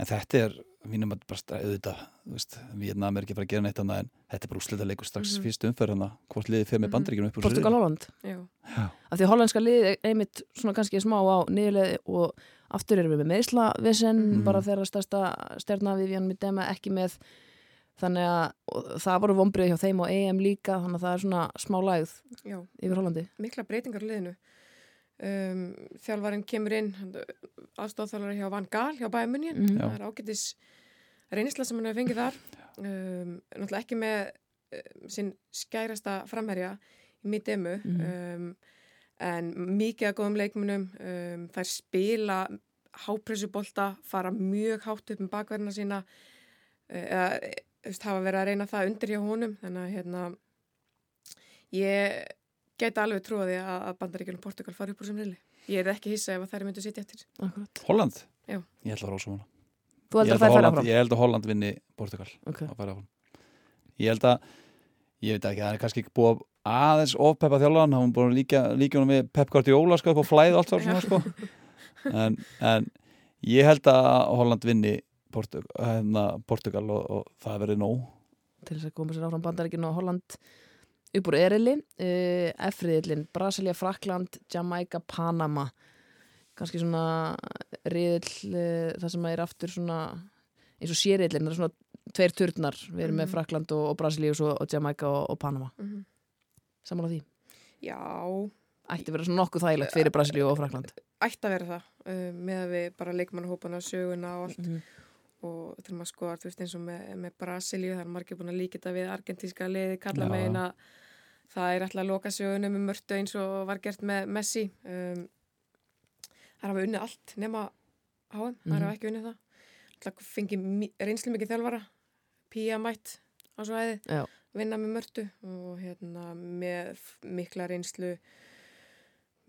En þetta er, mínum að bara auðvitað, þú veist, Vietnam er ekki að fara að gera neitt annað en þetta er bara úslita leikur strax Mhm. fyrstu umferð hana, hvort liðið fyrir með Mhm. bandaríkjum upp úr Portugal Holland. Já, Já, af því að hollandska lið er einmitt svona kannski smá á niðurleið og aftur erum við með meðslavisen Mhm. bara þeirra stærsta stjarnar við við dema ekki með. Þannig að það voru vombrið hjá þeim og EM líka þannig að það er svona smá lægð já, yfir Hollandi. Mikla breytingar á liðinu um, þjálfarinn kemur inn aðstofþjálfari hjá Van Gaal hjá Bæmunjön Mhm. Já. það er ágætis reynisla sem hann hefur fengið þar um, náttúrulega ekki með uh, sinn skærasta framherja í middemu Mhm. um, en mikið að góðum leikmunum um, þær spila hápressubolta, fara mjög hátt upp með bakverðina sína uh, eða veist, hafa verið að reyna það undir hjá honum þannig að hérna ég geti alveg trúið því að að Bandaríkjunum og Portugal fari upp úr sem reyli. Ég er ekki hissa ef að þær myndu sitja eftir. Akkurat. Holland? Já. Ég held að Rósa hana Þú Ég heldur að held það að færa Holland, fram ég held að Holland vinni Portugal okay. að færa áfram. Ég held að ég veit ekki, það er kannski búið að aðeins ofpeppa þjálfan, hann búin að líka, líka honum við Pep Guardiola sko upp á flæð og allt það svona sko en, en Ég held að Holland vinni Portug hérna, Portugal og, og það verði nóg til þess að koma sér áfram bandaríkinu og Holland upp úr erili uh, F-riðilinn, Brasilia, Frakland Jamaica, Panama kannski svona riðil uh, það sem er aftur svona eins og sériðilinn, það er svona tveir turnar, við erum með Mhm. Frakland og, og Brasilia og, svo, og Jamaica og, og Panama Mhm. samanlega því, Já, ætti að vera svona nokkuð þægilegt fyrir Brasilia og Frakland ætti að vera það uh, með að við bara leikmannahópana, söguna og allt mm -hmm. og þegar maður skoðar, þú veist eins og með, með Brasilíu, það er margir búin að líka þetta við argentínska liði, kalla Já. megin að það er alltaf að loka sögunum með mörtu eins og var gert með Messi um, það hafa unnið allt nema HM, það Mhm. hafa ekki unnið það alltaf fengið reynslu mikið þjálfara Pía mætt á svo Já. vinna með mörtu og hérna með mikla reynslu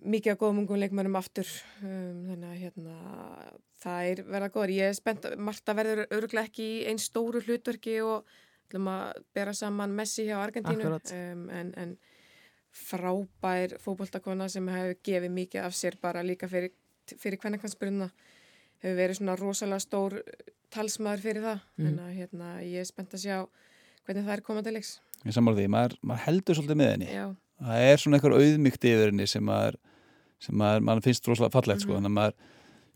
mikið að góðum ungum leikmennum aftur um, þannig að hérna það er verða góður, ég er spennt Marta verður öruglega ekki í einn stóru hlutverki og ætlum að bera saman Messi hjá Argentínu um, en, en frábær fótboltakona sem hefur gefið mikið af sér bara líka fyrir, fyrir hvernakvansbyrjuna hefur verið svona rosalega stór talsmaður fyrir það. Mm. en að hérna ég er spennt að sjá hvernig það er komað til leiks. Ég sammála því, maður, maður heldur svolítið með henni. Já, það er svona eitthvað auðmygt yfir henni sem maður, sem maður, maður finnst rosalega fallegt sko, Mhm. þannig að maður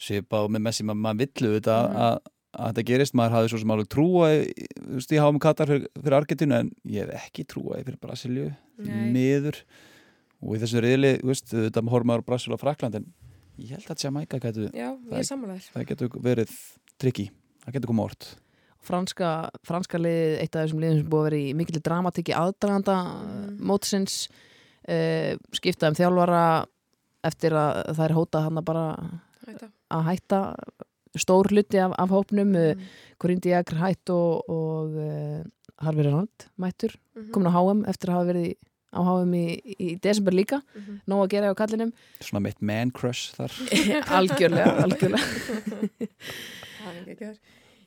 svipa á með Messi, maður, villu þetta Mhm. að, að þetta gerist, maður hafði svo sem alveg trúa í, þú veist, ég hafa með Katar fyrir, fyrir Argentínu en ég hef ekki trúa fyrir Brasilju, miður. Og í þessu reyðli, þú veist, þetta horfum maður á Brasil og Frakland en ég held að Jamaica getur, já, Það það getur verið trikki, það getur komið orð franska, franska lið, eitt af þessum liðum sem búið að vera í mikill dramatík í aðdraganda Mm. mótsins uh, skipta um þjálfara eftir að það er hótað hann bara Hætta. að hætta stór hluti af, af hópnum mm. Mm. Corinne Diagr hætt og, og uh, Harfi Renald mættur Mhm. komin á HM eftir að hafa verið á HM í, í desember líka Mhm. nóg að gera á kallinum svona mitt man crush þar algjörlega, algjörlega Það er ekki þar.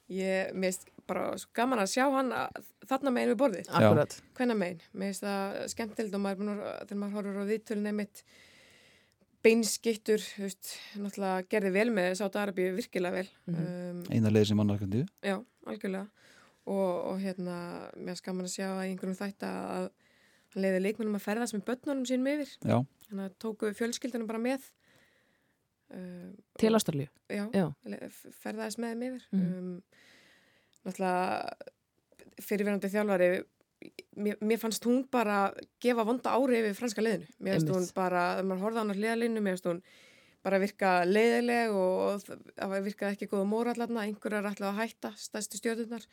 Ég meist bara svo gaman að sjá hann að, þarna megin við borðið. akkurat, Hvenna megin? Mér finnst það skemmtild og maður er að, þegar maður horfur á viðtölun einmitt beinskittur, þú veist, náttúrulega gerði vel með Sáta Arabíu virkilega vel. Mhm. um, eina leið sem Argentínu já, algjörlega. Og, og hérna, mér gaman að sjá að í einhverjum þætti að hann leiði leikmennum að ferðast með börnunum sínum yfir. já, Þannig að tóku fjölskyldunum bara með. Um, til Ástralíu Já, Já. le- f- ferðaðist með þeim yfir Mhm. um, náttúrulega fyrirverandi þjálfari mér, mér fannst hún bara gefa vonda ári yfir franska liðinu mér Einmitt. hún bara, þegar maður horfði á hann á hliðalinu mér fannst hún bara virka leiðileg og það virkaði ekki góða mórallarna, einhverjar ætlaði að hætta stærstu stjórnurnar,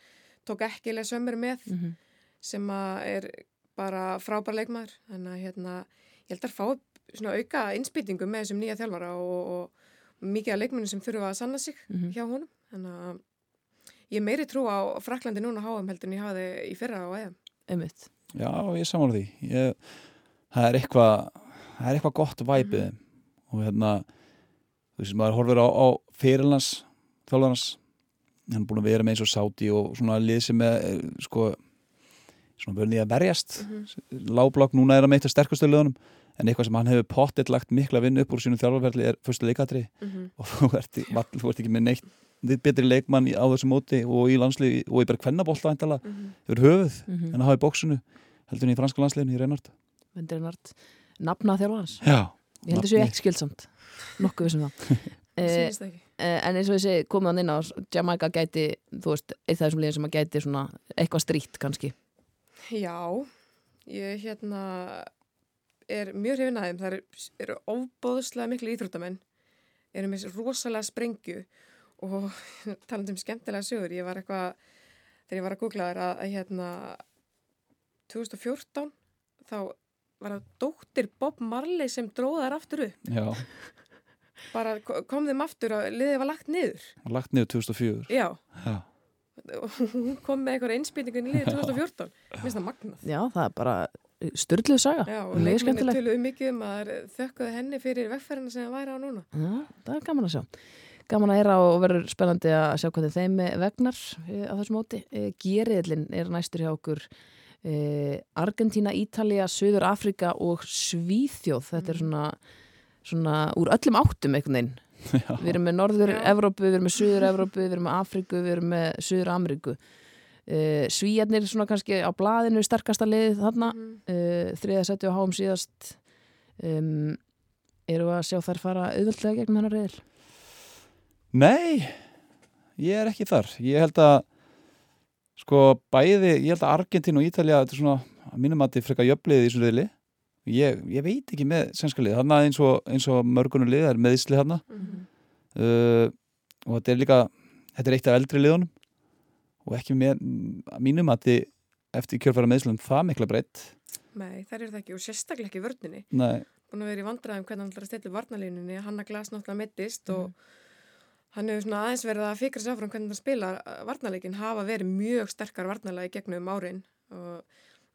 tók ekki leið sömur með mm -hmm. sem er bara frábær leikmaður þannig að hérna, ég held að fá svona auka innspýtingu með þessum nýja þjálfara og, og mikið af leikmennum sem þurfa að sanna sig Mhm. hjá honum þannig að ég meiri trú á Fraklandi núna á HM heldur en ég hafi í fyrra á EM einmitt. Já, ég samála því. Ég, það er eitthvað það er eitthvað gott væpið mm og hérna þú veist, maður horfir á, á fyrirlans þjálfarnas hann er búin að vera með eins og sáti og svona lið sem er eh, sko svona börnið að verjast. Mm Mhm. láblokk núna er að meita sterkustu liðunum. En eitthvað sem hann hefur pottitt lagt mikla vinn upp úr sínum þjálfarferli er fyrstu leikatri mm -hmm. og þú ert, þú ert ekki með neitt þitt betri leikmann á þessu móti og í landslið og í bara kvennabólta eintala yfir höfuð mm -hmm. en að hafa í bóksunu heldur en í franska landsliðinu í Reinhardt. Vendrinart nafna þjálfarans Já, ég held þessu ekki skildsamt nokkuð vissum það. Eh, sýnist ekki. eh, en eins og ég segi komið hann inn á Jamaica gæti þú veist, eitt af þessum liðin sem að gæti svona eitthvað strýtt kannski. Já, ég hérna er mjög hrifin að þeim. Það eru, eru ofbóðslega miklu íþróttamenn. Eru með rosalega sprengju og talandi um skemmtilega sögur ég var eitthvað, þegar ég var að googla þér að, að hérna 2014 þá var það dóttir Bob Marley sem dróða þær aftur upp. Já, bara ko- kom þeim aftur og liðið var lagt niður. Lagt niður 2004 já, Já, og hún kom með einhverja innspýtingun í liðið 2014 mér finnst það magnað. Já, það er bara styrluð saga. Já, og skemmtileg. töluðu mikið um að þökkuðu henni fyrir vegferðina sem það væri á núna. Já, það er gaman að sjá gaman að heyra og verður spennandi að sjá hvernig þeim vegnar e, á þessum móti. E, Geriðlin er næstur hjá okkur Argentína, Ítalía, Suður Afrika og Svíþjóð. Þetta er svona, svona úr öllum áttum einhvern veginn. Já. við erum með Norður Já. Evrópu, við erum með Suður Evrópu við erum með Afriku, við erum með Suður Ameríku uh, Svíjarnir svona kannski á blaðinu sterkasta liðið þarna. Mhm. uh, þriða seti á háum síðast. Um, eru að sjá þær fara auðvöldlega gegn hennar reyðil Nei, ég er ekki þar ég held að sko bæði, ég held að Argentín og Ítalja þetta er svona, að mínum að þetta frekar jöflið í þessum riðli ég, ég veit ekki með sænska lið, hann eins og, eins og mörgunum lið, það er meðisli hann Mhm. uh, og þetta er líka þetta er eitt af eldri liðunum og ekki með, að mínum að þið eftir kjörfæra meðslum það mikla breytt Nei, þær eru það ekki og sérstaklega ekki í vörninni. Nei, Búin að vera í vandræðum hvernig hann ætlar að stilla varnalínunni. Hanna Glas náttúrulega mittist Mhm. og hann hefur svona aðeins verið að fikra sér áfram hvernig hann spila varnaleikin hafa verið mjög sterkar varnalagi gegnum árin og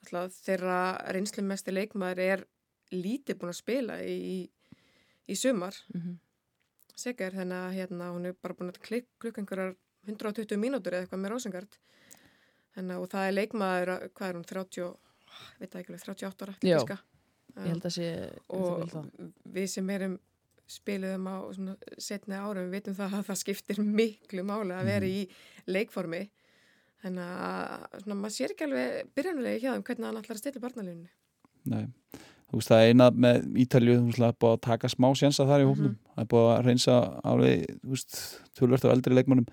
alltaf þeirra reynslumesti leikmaður er lítið búin að spila í, í, í sumar. Mm -hmm. Seger þannig að hérna, hún er bara búin að klikk klukk einhverjar 120 mínútur eða eitthvað með að og það er leikmaður, að- hvað er hún, 30, og- veit ekki alveg, 38 ára Já. ég held að sé og við sem erum spiluðum á svona setni árum við vitum það að það skiptir miklu máli að vera í leikformi. Þannig að svona, maður sér ekki alveg byrjanulegi hjá þeim hvernig hann ætlar að stilla barnalínunni. Nei. Þú veist það er eina með Ítalju þú veist það er búið að taka smá sjensa þar í hófnum það er búið að reynsa alveg þú veist, tölvört á eldri leikmönnum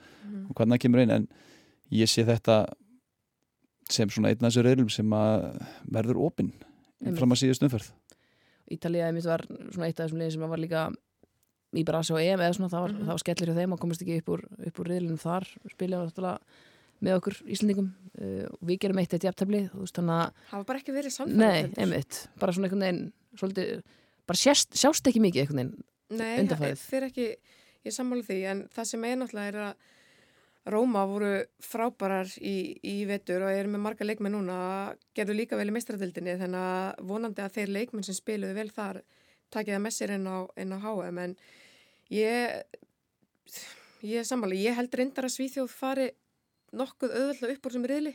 og hvernig það kemur inn. En ég sé þetta sem svona einn af þessu reylum sem að verður opinn fram að síðust umferð. Ítalía mitt var svona eitt af þessum liðin sem var líka í Brasi og EM eða svona það var, Mhm. það var skellir hjá þeim og komist ekki upp úr, upp úr riðlunum þar spilja náttúrulega með okkur Íslandingum uh, og við gerum eitt eitt jafntefli þú veist þannig að hafa bara ekki verið einmitt, bara svona einhvern veginn svolítið, bara sést, sjást ekki mikið einhvern veginn, Nei, undanfarið. það fyrir ekki, ég sammála því, en það sem er náttúrulega er að Róma voru frábærar í, í vetur og eru með marga leikmenn núna, gerðu líka vel í meistaradildinni, þannig að vonandi að þeir leikmenn sem spiluðu vel þar takið það með sér inn á, inn á HM, en ég, ég sammála, ég held reyndar að Svíþjóð fari nokkuð auðvöldlega upp úr sem riðli,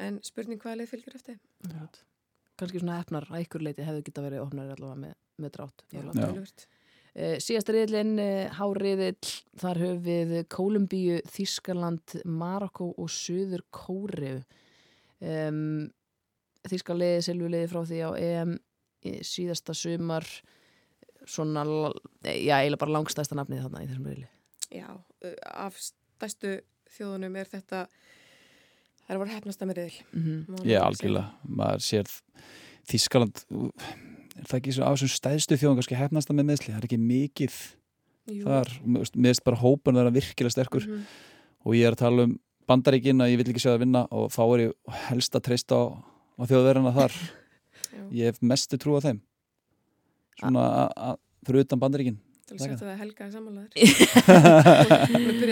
en spurning hvaða leið fylgir eftir. kannski svona hefnar að ykkur leiti hefðu geta verið opnari allavega með, með drátt. Já, töluvert. Uh, síðasta riðlinn, uh, háriðill, þar höfum við Kólumbíu, Þískaland, Marokko og Suður Kóriu. Um, Þískaliði, Silvuliði frá því á EM síðasta sumar, svona, já, eiginlega bara langstæsta nafnið þarna í þessum riðli. Já, af stærstu þjóðunum er þetta, það er voru hefnasta með riðil. Mm -hmm. Já, algjörlega, maður sér Þískaland er það ekki af þessum stæðstu þjóðum kannski hefnasta með meðsli, það er ekki mikið Jú. þar, mér veist bara hópun það er virkilega sterkur Mhm. og ég er að tala um bandaríkin að ég vil ekki sjá það vinna og þá er ég helst að treysta á, á þjóðverðina þar Já, ég hef mestu trú á þeim svona að- að fyrir utan bandaríkin til að Þakka. setja það Helga í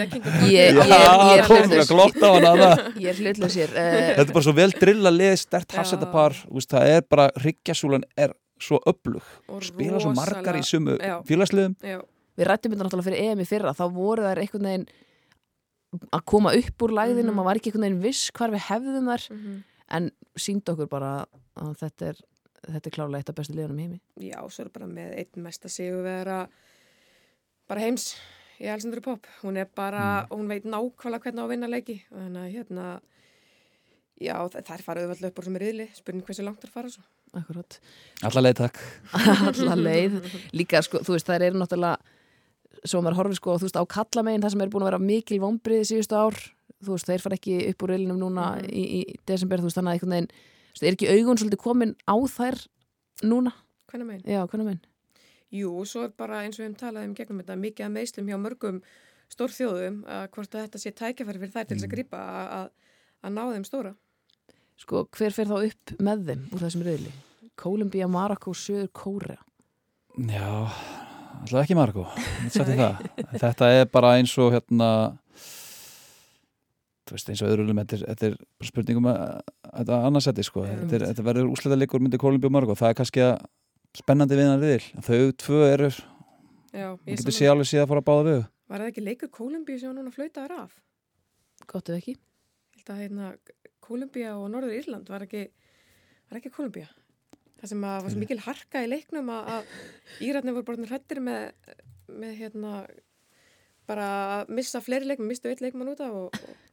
að Ég- kolli. ég- Já, er kom hlutlaus. að glotta á hana það. Ég er hlutlega sér. Uh, Þetta er bara svo vel drilla lið, stert Já. hafsettapar það er bara, hryggjasúlan er svo öflug, Og spila svo margar í sumu Já. félagsliðum við rættum þetta náttúrulega fyrir EM í fyrra þá voru þær einhvern veginn að koma upp úr læðinu, Mhm. maður var ekki einhvern veginn viss hvar við hefðum þær mhm. En sínd okkur bara að þetta er þetta er klárlega eitt af bestu liðunum í heimi Já, svo er bara með einn mesta sigur vera bara heims í Alessandru Pop. Hún er bara, Mm. hún veit nákvæmlega hvernig á að vinna leiki. Og Þannig að hérna, já, er farið auðvitað upp úr sem er riðli. Spurning hversu langt það fara svo. akkurat, Alla leið takk alla leið líka sko, þú veist, þær eru náttúrulega svo maður horfir sko, þú veist, á kallamegin það sem er búin að vera mikil vombriði síðustu ár þú veist, þeir fara ekki upp úr riðlinum núna Mhm. í, í desember, þú veist, þannig að einhvern veginn þú veist, er ekki augun svolítið komin á þær núna, Hvernig meginn? já, hvernig megin Jú, svo er bara eins og við hefum talað um gegnum þetta mikið að meðslum hjá mörgum stórþjóðum að hvort að þetta sé tækjafæri fyrir þær til þess að grípa að, að, ná þeim stóra. sko, hver fer þá upp með þeim úr þessum riðli? Kólumbía, Marokko, Söður, Kórea Já, alltaf ekki Margo Þetta er bara eins og hérna veist eins og öðrulegum þetta, er- þetta er bara spurningum að þetta annarsætti sko, þetta, er, þetta verður úsleita leikur myndi Kolumbíu og Margo, það er kannski að spennandi viðan riðil, þau tvö eru getur saman, sé alveg síðan að fara að báða við. Var það ekki leikur Kólumbíu sem var núna flautaður af? gott ef ekki. Hérna Kólumbía og Norður Írland var ekki, var ekki Kólumbía. Það sem að var svo mikil harka í leiknum að, að Írarnir voru bara hrættir með með hérna bara að missa fleiri leikmenn, mistu eitt leikmann út af og, og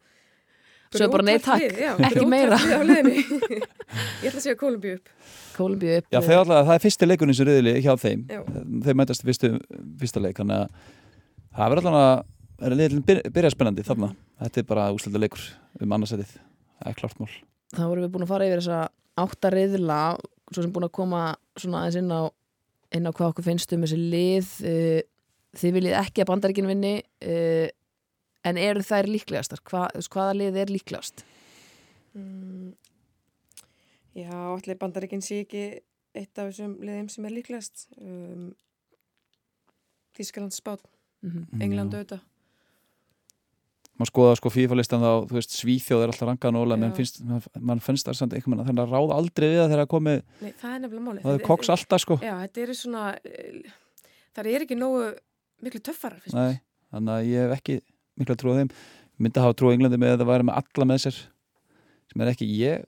Svo bara nei, takk, ekki meira. Ég ætla að segja Kolumbíu upp. Kolumbíu upp Já, þeir alltaf, það er fyrsti leikunni sem riðili hjá þeim. Já. þeir mætast fyrstu, fyrsta leik þannig að það verður allan að er liðin byr, byrja spennandi þarna. Þetta er bara úsleita leikur um annarsætið. Það er klart mál. Þá vorum við búin að fara yfir þessa átta riðla svo sem búin að koma svona aðeins inn á inn á hvað okkur finnst um þessi lið. Uh, þið viljið ekki að bandaríkin vinni. Uh, en eru þær líklegastar? Hva, hvaða lið er líklegast? mm. Já, allir bandaríkinn sé ekki eitt af þessum liðum sem er líklegast um, Þískaland spát, Mm England Já. auðvitað maður skoða sko FIFA listan þá, þú veist, Svíþjóð er alltaf rangað nóla, menn finnst, mann finnst það samt einhvern veginn, að ráða aldrei við það þegar það komi, Nei, það er nefnilega máli það er koks alltaf sko Já, þetta eru svona eh, það er ekki nógu miklu töffarar finnst Nei, mér. þannig að ég hef ekki mikla trú á þeim, myndi að hafa trú á Englandi með að það væri með alla með sér sem er ekki, ég.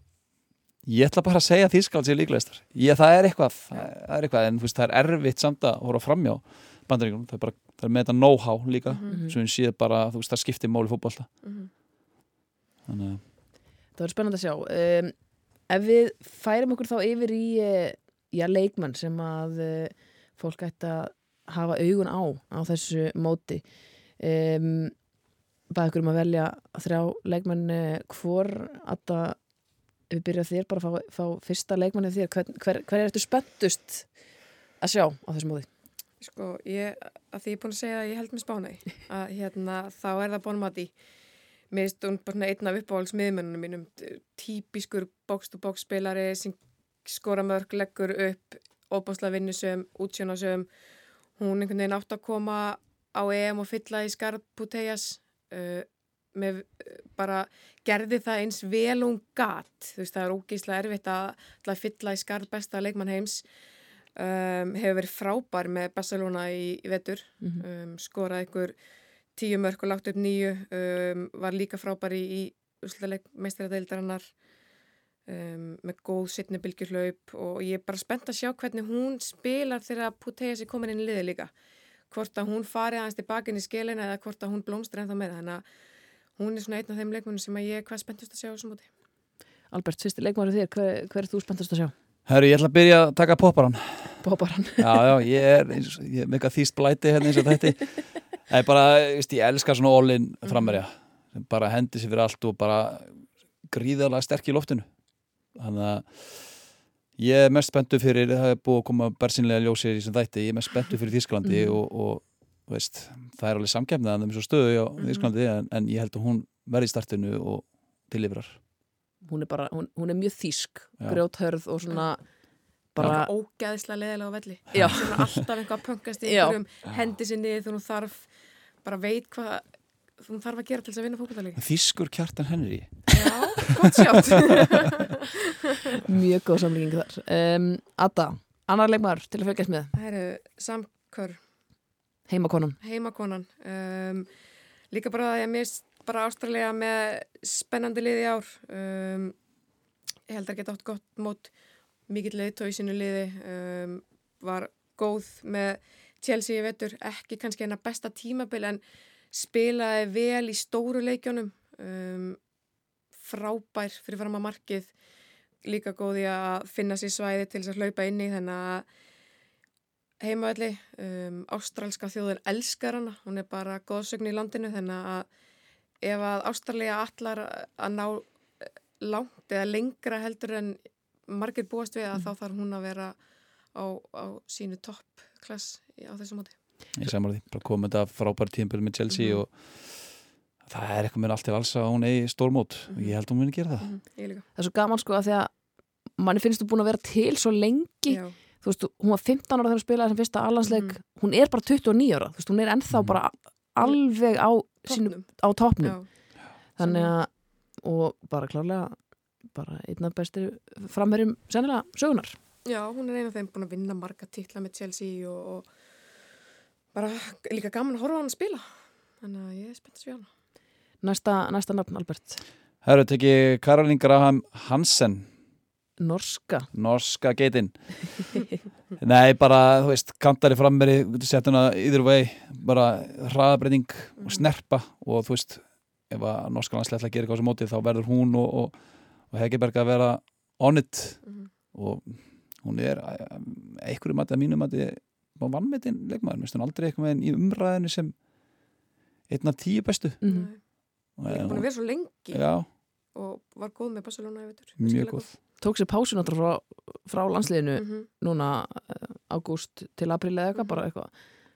Ég ætla bara að segja Þískald sér líklegastar. Ég, það er eitthvað, það er eitthvað en þú veist, það er erfitt samt að horfa framjá bandaríkunum, það er bara, það er með þetta know-how líka, Mhm. sem við séð bara þú veist, það skiptir máli fótbolta. Mhm. þannig að Það verður spennandi að sjá. Um, Ef við færum okkur þá yfir í uh, já, leikmann sem að uh, fólk ætti að hafa augun á á þessu móti. Um, bæði ykkur um að velja þrjá leikmenn uh, hvor að það ef við byrja þér, bara fá, fá fyrsta leikmann þér, hver, hver, hver er þetta spenntust að sjá á þessu móti? Sko, ég, að því ég er búin að segja að ég held með spánaði að hérna, þá er það Bonmati mér hún bara svona einn af uppáhaldsmiðmennunum mínum típiskur box-to-box spilari sem skora mörg, leggur upp óbásla vinnusum, útsjónasum hún einhvern veginn átt að koma á EM og fylla í skarp putejas uh, með uh, bara gerði það eins vel og hún gat. Þú veist það er ógeislega erfitt að, að fylla í skarp besta leikmann heims. Um, hefur verið frábær með Barcelona í, í vetur. Mm um, skorað einhver tíu mörg og lagt upp nýju um, var líka frábær í, í meistaradeildarinnar. Um, með góð sittni bylgjulaup og ég er bara spennt að sjá hvernig hún spilar þegar Puteas er komin inn í liði líka hvort að hún fari aðeins tilbaka inn í skilina eða hvort að hún blómstur ennþá með þannig að hún er svona einn af þeim leikmunum sem að ég er hvað spenntust að sjá á þessum móti. Albert, fyrsti leikmann þér, hver, hver er þú spenntust að sjá? Herru, ég ætla að byrja að taka popparan Bóbaran Já, já, ég er, eins og- ég er mega þýst blæti hérna eins og þetta. Það er bara, veist, ég elska svona all-in frammerja sem bara hendi sér fyrir allt og bara gríðarlega sterk í loftinu. Þannig að ég er mest spenntu fyrir, það er búið að koma bersinlega ljósir í sem þætti, ég er mest spenntu fyrir Þísklandi Mhm. og, og þú veist, það er alveg samkefnið að þeim svo stöðu á Mhm. Þísklandi en, en ég held að hún verði í startinu og tilifrar hún er bara, hún, hún er mjög þýsk Já. grjóthörð og svona bara bara, ógæðislega leðilega á velli Já. er alltaf eitthvað að pöngast í einhverjum hendi niður þegar hún þarf bara veit hvað hún þarf að gera til þess að vinna fókbaltalík Þískur kjartan Henry. Já, gott sjátt. Mjög góð samlíking þar. Um, Adda, annar leikmaður til að fölgjast með. Það eru samkör. Heimakonan. Heimakonan. Um, líka bara að ég mist bara ástralega með spennandi liði í ár. Um, ég held að geta átt gott mót mikill leiðtói í sínu liði. Um, var góð með Chelsea í vetur, ekki kannski hennar besta tímabil en spilaði vel í stóru leikjónum um, frábær fyrir fram að markið líka góð í að finna sér svæði til þess að hlaupa inn í þannig að heimavelli, um, ástralska þjóðin elskar hana, hún er bara góðsögn í landinu þannig að ef að Ástralja allar að ná eh, langt eða lengra heldur en margir búast við að þá þarf hún að vera á, á sínu toppklass á þessu móti. Ég samanlega því, bara komið þetta frábæri tímpil með Chelsea Mhm. og það er eitthvað mér allt til alls að hún eigi stórmót. Og ég held að hún muni gera það. Mm Ég líka. það er svo gaman sko að því að manni finnst þú búin að vera til svo lengi. Já, þú veist, hún var 15 ára þegar hún spilaði sem fyrsta allansleik, Mhm. hún er bara 29 ára. Þú veist, hún er ennþá Mhm. bara alveg á, sínu, toppnum. á topnum Já, þannig að, og bara klárlega bara einn af bestir framherjum sennilega sögunar já, hún er eina af þeim búin að vinna marga titla með Chelsea og, og bara líka gaman að horfa á hann að spila. Þannig að ég er spennt að sjá hana. næsta, næsta nafn Albert, Herru, teki Karolín Graham Hansen norska norska geitin Nei, bara, þú veist, kantari frammeri setja hana yfir vei bara hraðabreiting og snerpa og þú veist, ef að norskalandslega ætla að gera eitthvað sem mótið þá verður hún og, og, og Hegeberg að vera on it Mhm. og hún er einhverju mati að mínu mati vannmetinn leikmaður, minnst hún aldrei eitthvað með í umræðinu sem einn af tíu bestu Mhm. Hún er búin að vera svo lengi Já, og var góð með Barcelona í vetur mjög góð tók sér pásu náttúrulega frá, frá landsliðinu Mhm. núna eh, ágúst til apríl eða eitthvað, bara eitthvað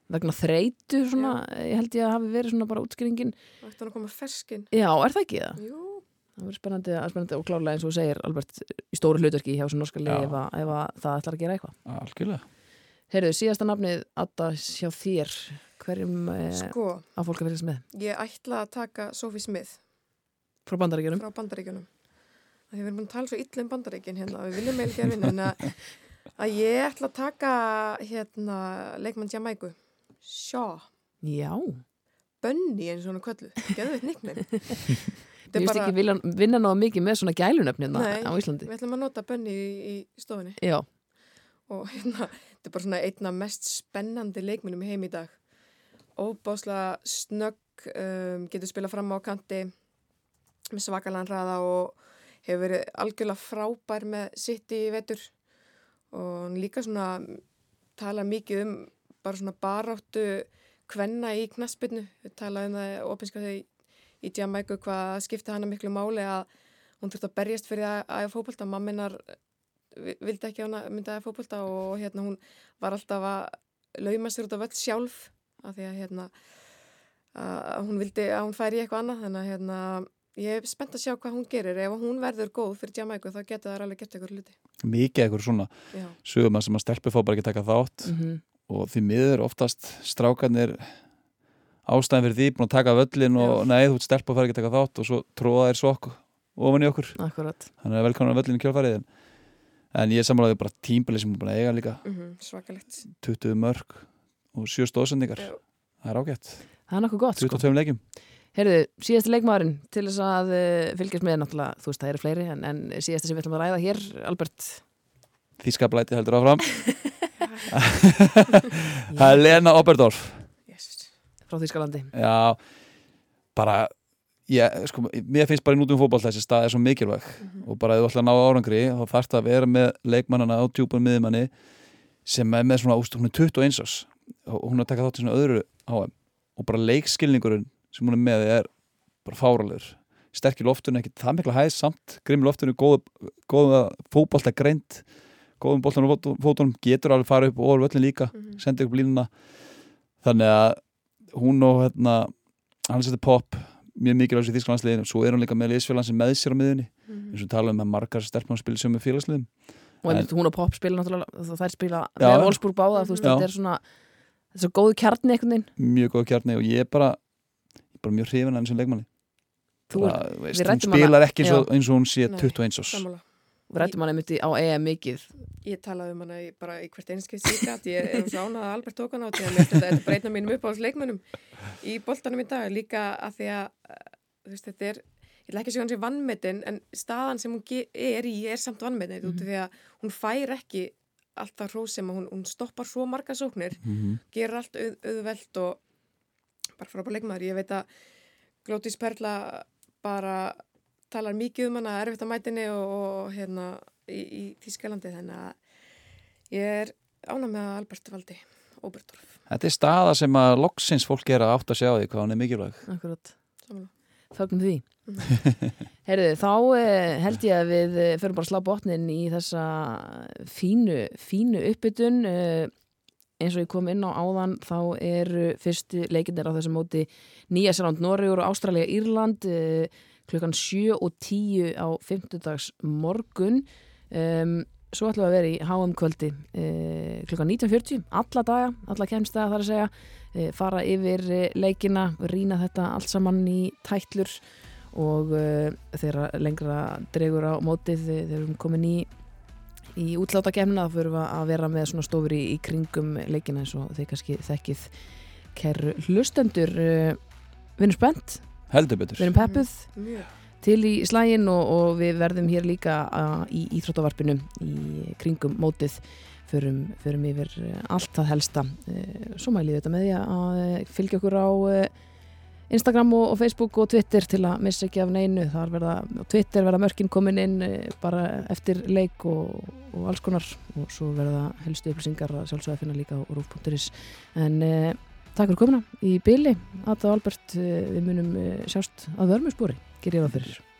vegna þreytu svona, ég held ég að hafi verið svona bara útskýringin. Ætti hann að koma ferskin Já, er það ekki það? Jú, Það verður spennandi, spennandi og klárlega eins og þú segir Albert í stóru hlutverki hjá þessu norska Já. liði ef, ef að það ætlar að gera eitthvað. Algjörlega Heyrðu, síðasta nafnið Adda hjá þér, hverjum eh, sko á fólk að fylgjast með? Ég ætla að taka Sophie Smith Frá bandaríkjunum? frá bandaríkjunum við erum búin að tala svo illa um bandaríkin hérna við viljum meðal gerfin en að, að ég ætla að taka hérna leikmann Jamaiku Shaw, Já, Bunny eins og hann er köllu Geðveit nickname ég veist ekki vilja, vinna náða mikið með svona gælunöfnina Nei. á Íslandi. Við ætlum að nota Bunny í, í stofunni Já, og hérna, þetta er bara svona einna mest spennandi leikmennum í heim í dag. Óbáslega snögg um, getur spila fram á kanti með svakalan hraða og hefur verið algjörlega frábær með sitt í vetur. Og líka svona tala mikið um bara svona baráttu kvenna í knaspinu við talaðum það opinska þau í Jamaica hvað skipti hana miklu máli að hún þurfti að berjast fyrir að æfa fótbolta. Mamminar vildi ekki að hún myndi að fótbolta og hérna hún var alltaf að lauma sér út af öll sjálf af því að hérna að hún vildi að hún færi í eitthvað annað. Þannig að hérna ég er spennt að sjá hvað hún gerir. Ef hún verður góð fyrir Jamaica þá getur það alveg gert eitthvað hluti. Mikið eitthvað svona sögum að sem að bara ekki taka þátt. Mm og því miður oftast strákarnir ástæðin fyrir því búin að taka völlin og Já. nei, þú ert og fær ekki taka þátt og svo tróða þér sokk ofan í okkur. Akkurat. þannig að velkomin á völlin í kjálfarið en, ég samlaði bara tímbili sem búin að eiga líka mm svakalegt 20 mörg og 7 stóðsendingar Já. það er ágætt, Það er nokkuð gott, sko. 22 leikjum Heyrðu, síðasti leikmaðurinn til þess að uh, fylgjast með náttúrulega, þú veist, það eru fleiri en, en síðasti sem við ætlum að ræða hér, Albert Þískaplæti heldur áfram það er Lena Oberdorf yes. frá Þýskalandi. Já, bara ég, sko, mér finnst bara í nútum fótboll þessi stað er svo mikilvæg. Og bara ef þú ætla að ná árangri þá þarfst að vera með leikmannana á tjúpun miðjumanni sem er með svona, úst, hún er 21 ás og hún er að taka þátt í svona öðru HM og bara leikskilningurinn sem hún er með er bara fáralegur sterk í loftinu, ekki það mikla hæð samt grimm í loftinu, góð, góða fótbolta greint, góðum boltan og fótunum getur alveg fara upp og orð völlin líka Mhm. sendi upp línuna. Þannig að hún og hérna hann setur pop mjög mikilvæg í Þísklandsliðinu, svo er hún líka með liðsfélag sem með sér á miðunni, Mhm. eins og tala um að margar stelpum spila sem með félagsliðum Og einmitt hún og Pop spila náttúrulega, þær spila Já. með Wolfsburg báða, veist, þetta er svona, þetta er svo góðu kjarni einhvern veginn. mjög góð kjarni og ég er bara, er bara mjög hrifin af þessum leikmanni Þú bara, er, veist, hún ræddum hana- spilar ekki eins og, eins og hún sé Nei. 21 ás Sammála. við rættum hann einmitt í- á EM mikið. Ég talaði um hana í, bara í hvert einskeitt síkat, ég er svo ánað að Albert tók hana á því að þetta er bara einn af mínum uppáhaldsleikmönnum í boltanum í dag, líka að því að uh, þú veist, þetta er, ég að segja hann sé vannmetin, en staðan sem hún er í er samt vannmetin, út af því að hún fær ekki alltaf hrós sem hún, hún stoppar svo marga sóknir, Mhm. gerir allt auð, auðvelt og bara frábær leikmaður, ég veit að Glótis Perla bara talar mikið um hana, erfitt að mætinni og, og hérna í, í Þískalandi þannig að ég er ánað með Albert Valdi Óbertorf, Þetta er staða sem að loksins fólk er að átt að sjá því hvað hún er mikilvæg Akkurat. samanlega. Fögnum því. Mhm. Heyrðu, þá eh, held ég að við eh, förum bara að slá botnin í þessa fínu, fínu uppbytun. Eh, eins og ég kom inn á áðan, þá eru fyrstu leikindir á þessum móti Nýja Sérland, Noregur og Ástralja, Írland eh, klukkan 7 og 10 á 50 morgun. Um, svo ætlum við að vera í HM kvöldi uh, klukkan 19.40, alla daga, alla kemstega þar að segja, uh, fara yfir uh, leikina, rýna þetta allt saman í tætlur og uh, þegar lengra dregur á mótið þegar við erum komin í í útláta kemna þá fyrir við að vera með svona stofur í, í kringum leikina eins og þið kannski þekkið. Kæru hlustendur uh, við erum spennt, heldur betur. Við erum peppuð Mjög. til í slægin og, og við verðum hér líka uh, í Íþróttavarpinu í kringum mótið. Förum, förum yfir eh, allt það helsta. Eh, svo mælið þetta með því að fylgja okkur á Instagram og, og Facebook og Twitter til að missa ekki af neinu. Þar verða, Twitter verða mörkin komin inn bara eftir leik og, og alls konar. Og svo verða helstu upplýsingar að sjálfsögða að finna líka á rúf.is en eh, takk fyrir komuna. Í byli Atta og Albert, eh, við munum eh, sjást að vörmjöspori, gerir ég það fyrir